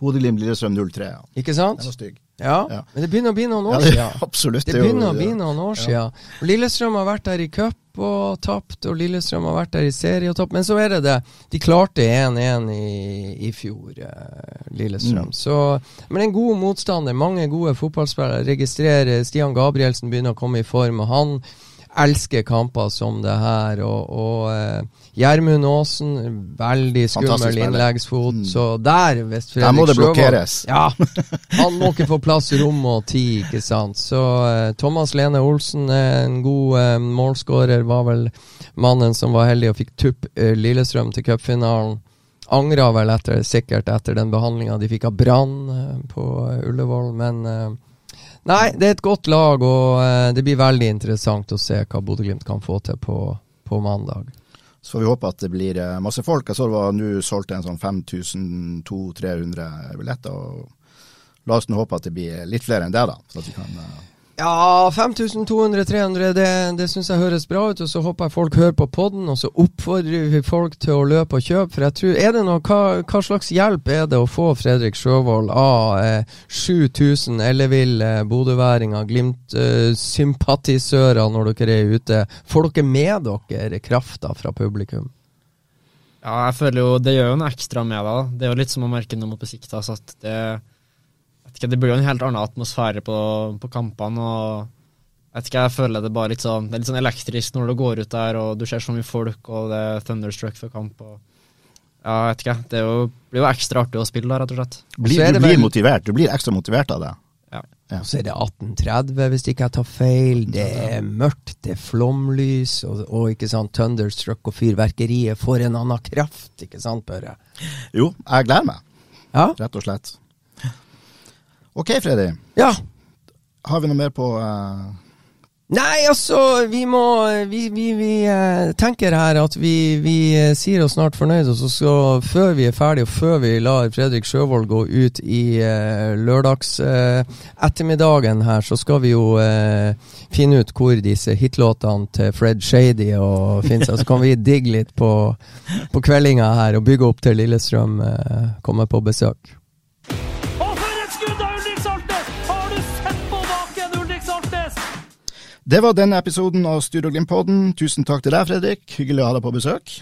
Bodø-Glimt Lillestrøm 03, ja. Ikke sant? Den var stygg. Ja. Ja. Men det begynner å bli noen år siden. absolutt. Det er begynner å bli noen år siden. Og Lillestrøm har vært der i cup og tapt, og Lillestrøm har vært der i serie og tapt. Men så er det det. De klarte 1-1 i, i fjor, eh, Lillestrøm. Mm. Så, men en god motstander. Mange gode fotballspillere. Registrerer Stian Gabrielsen begynner å komme i form, og han elsker kamper som det her. Og, uh, Gjermund Aasen, veldig skummel innleggsfot. Mm. Så der, hvis Der må Fredrik det blokkeres. Ja. Han må ikke få plass, rom og tid, ikke sant. Så uh, Thomas Lene Olsen er en god uh, målskårer. Var vel mannen som var heldig og fikk tupp eh, Lillestrøm til cupfinalen. Angra vel etter, sikkert etter den behandlinga de fikk av Brann eh, på eh, Ullevål, men eh, Nei, det er et godt lag, og eh, det blir veldig interessant å se hva Bodø-Glimt kan få til på, på mandag. Så får vi håpe at det blir eh, masse folk. Jeg så det var nå solgt en sånn 5200-300 billetter. og La oss nå håpe at det blir litt flere enn det, da. Så at vi kan, eh, Ja, 5200-300, det, det syns jeg høres bra ut. Og så håper jeg folk hører på podden, og så oppfordrer vi folk til å løpe og kjøpe. For jeg tror, er det noe, hva, hva slags hjelp er det å få Fredrik Sjøvold av eh, 7000 elleville eh, bodøværinger, Glimt-sympatisører, når dere er ute? Får dere med dere krafta fra publikum? Ja, jeg føler jo det gjør jo noe ekstra med deg. Det er jo litt som å merke noe mot Besiktas. At det, ikke, det blir jo en helt annen atmosfære på, på kampene. og jeg vet ikke, jeg føler det bare litt sånn Det er litt sånn elektrisk når du går ut der og du ser så mye folk, og det er thunderstruck før kamp. og ja, jeg vet ikke. Det er jo, blir jo ekstra artig å spille da, rett og slett. blir, du blir vel- motivert. Du blir ekstra motivert av det. Ja. Ja. Så er det 1830, hvis ikke jeg tar feil. Det er mørkt, det er flomlys, og, og ikke sant, thunderstruck og fyrverkeriet får en annen kraft, ikke sant, Børre? Jo, jeg gleder meg, Ja? rett og slett. Ok, Freddy. Ja. Har vi noe mer på, uh... Nei, altså, vi må Vi, vi, vi uh, tenker her at vi, vi uh, sier oss snart fornøyd, og så skal, før vi er ferdige, og før vi lar Fredrik Sjøvold gå ut i lørdags ettermiddagen her, så skal vi jo finne ut hvor disse hitlåtene til Fred Shady og finnes. Så kan vi digge litt på, på kveldinga her og bygge opp til Lillestrøm kommer på besøk. Det var denne episoden av Studio Glimt-podden. Tusen takk til deg, Fredrik. Hyggelig å ha deg på besøk.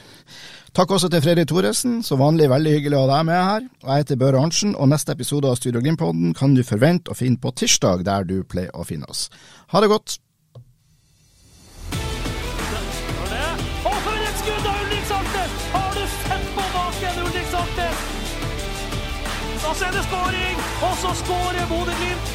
Takk også til Fredrik Thoresen. Som vanlig veldig hyggelig å ha deg med her. Og Jeg heter Børre Arntzen, og neste episode av Studio Glimt-podden kan du forvente å finne på tirsdag, der du pleier å finne oss. Ha det godt. Og? Så er det skåring, og så skårer Bodø-Glimt.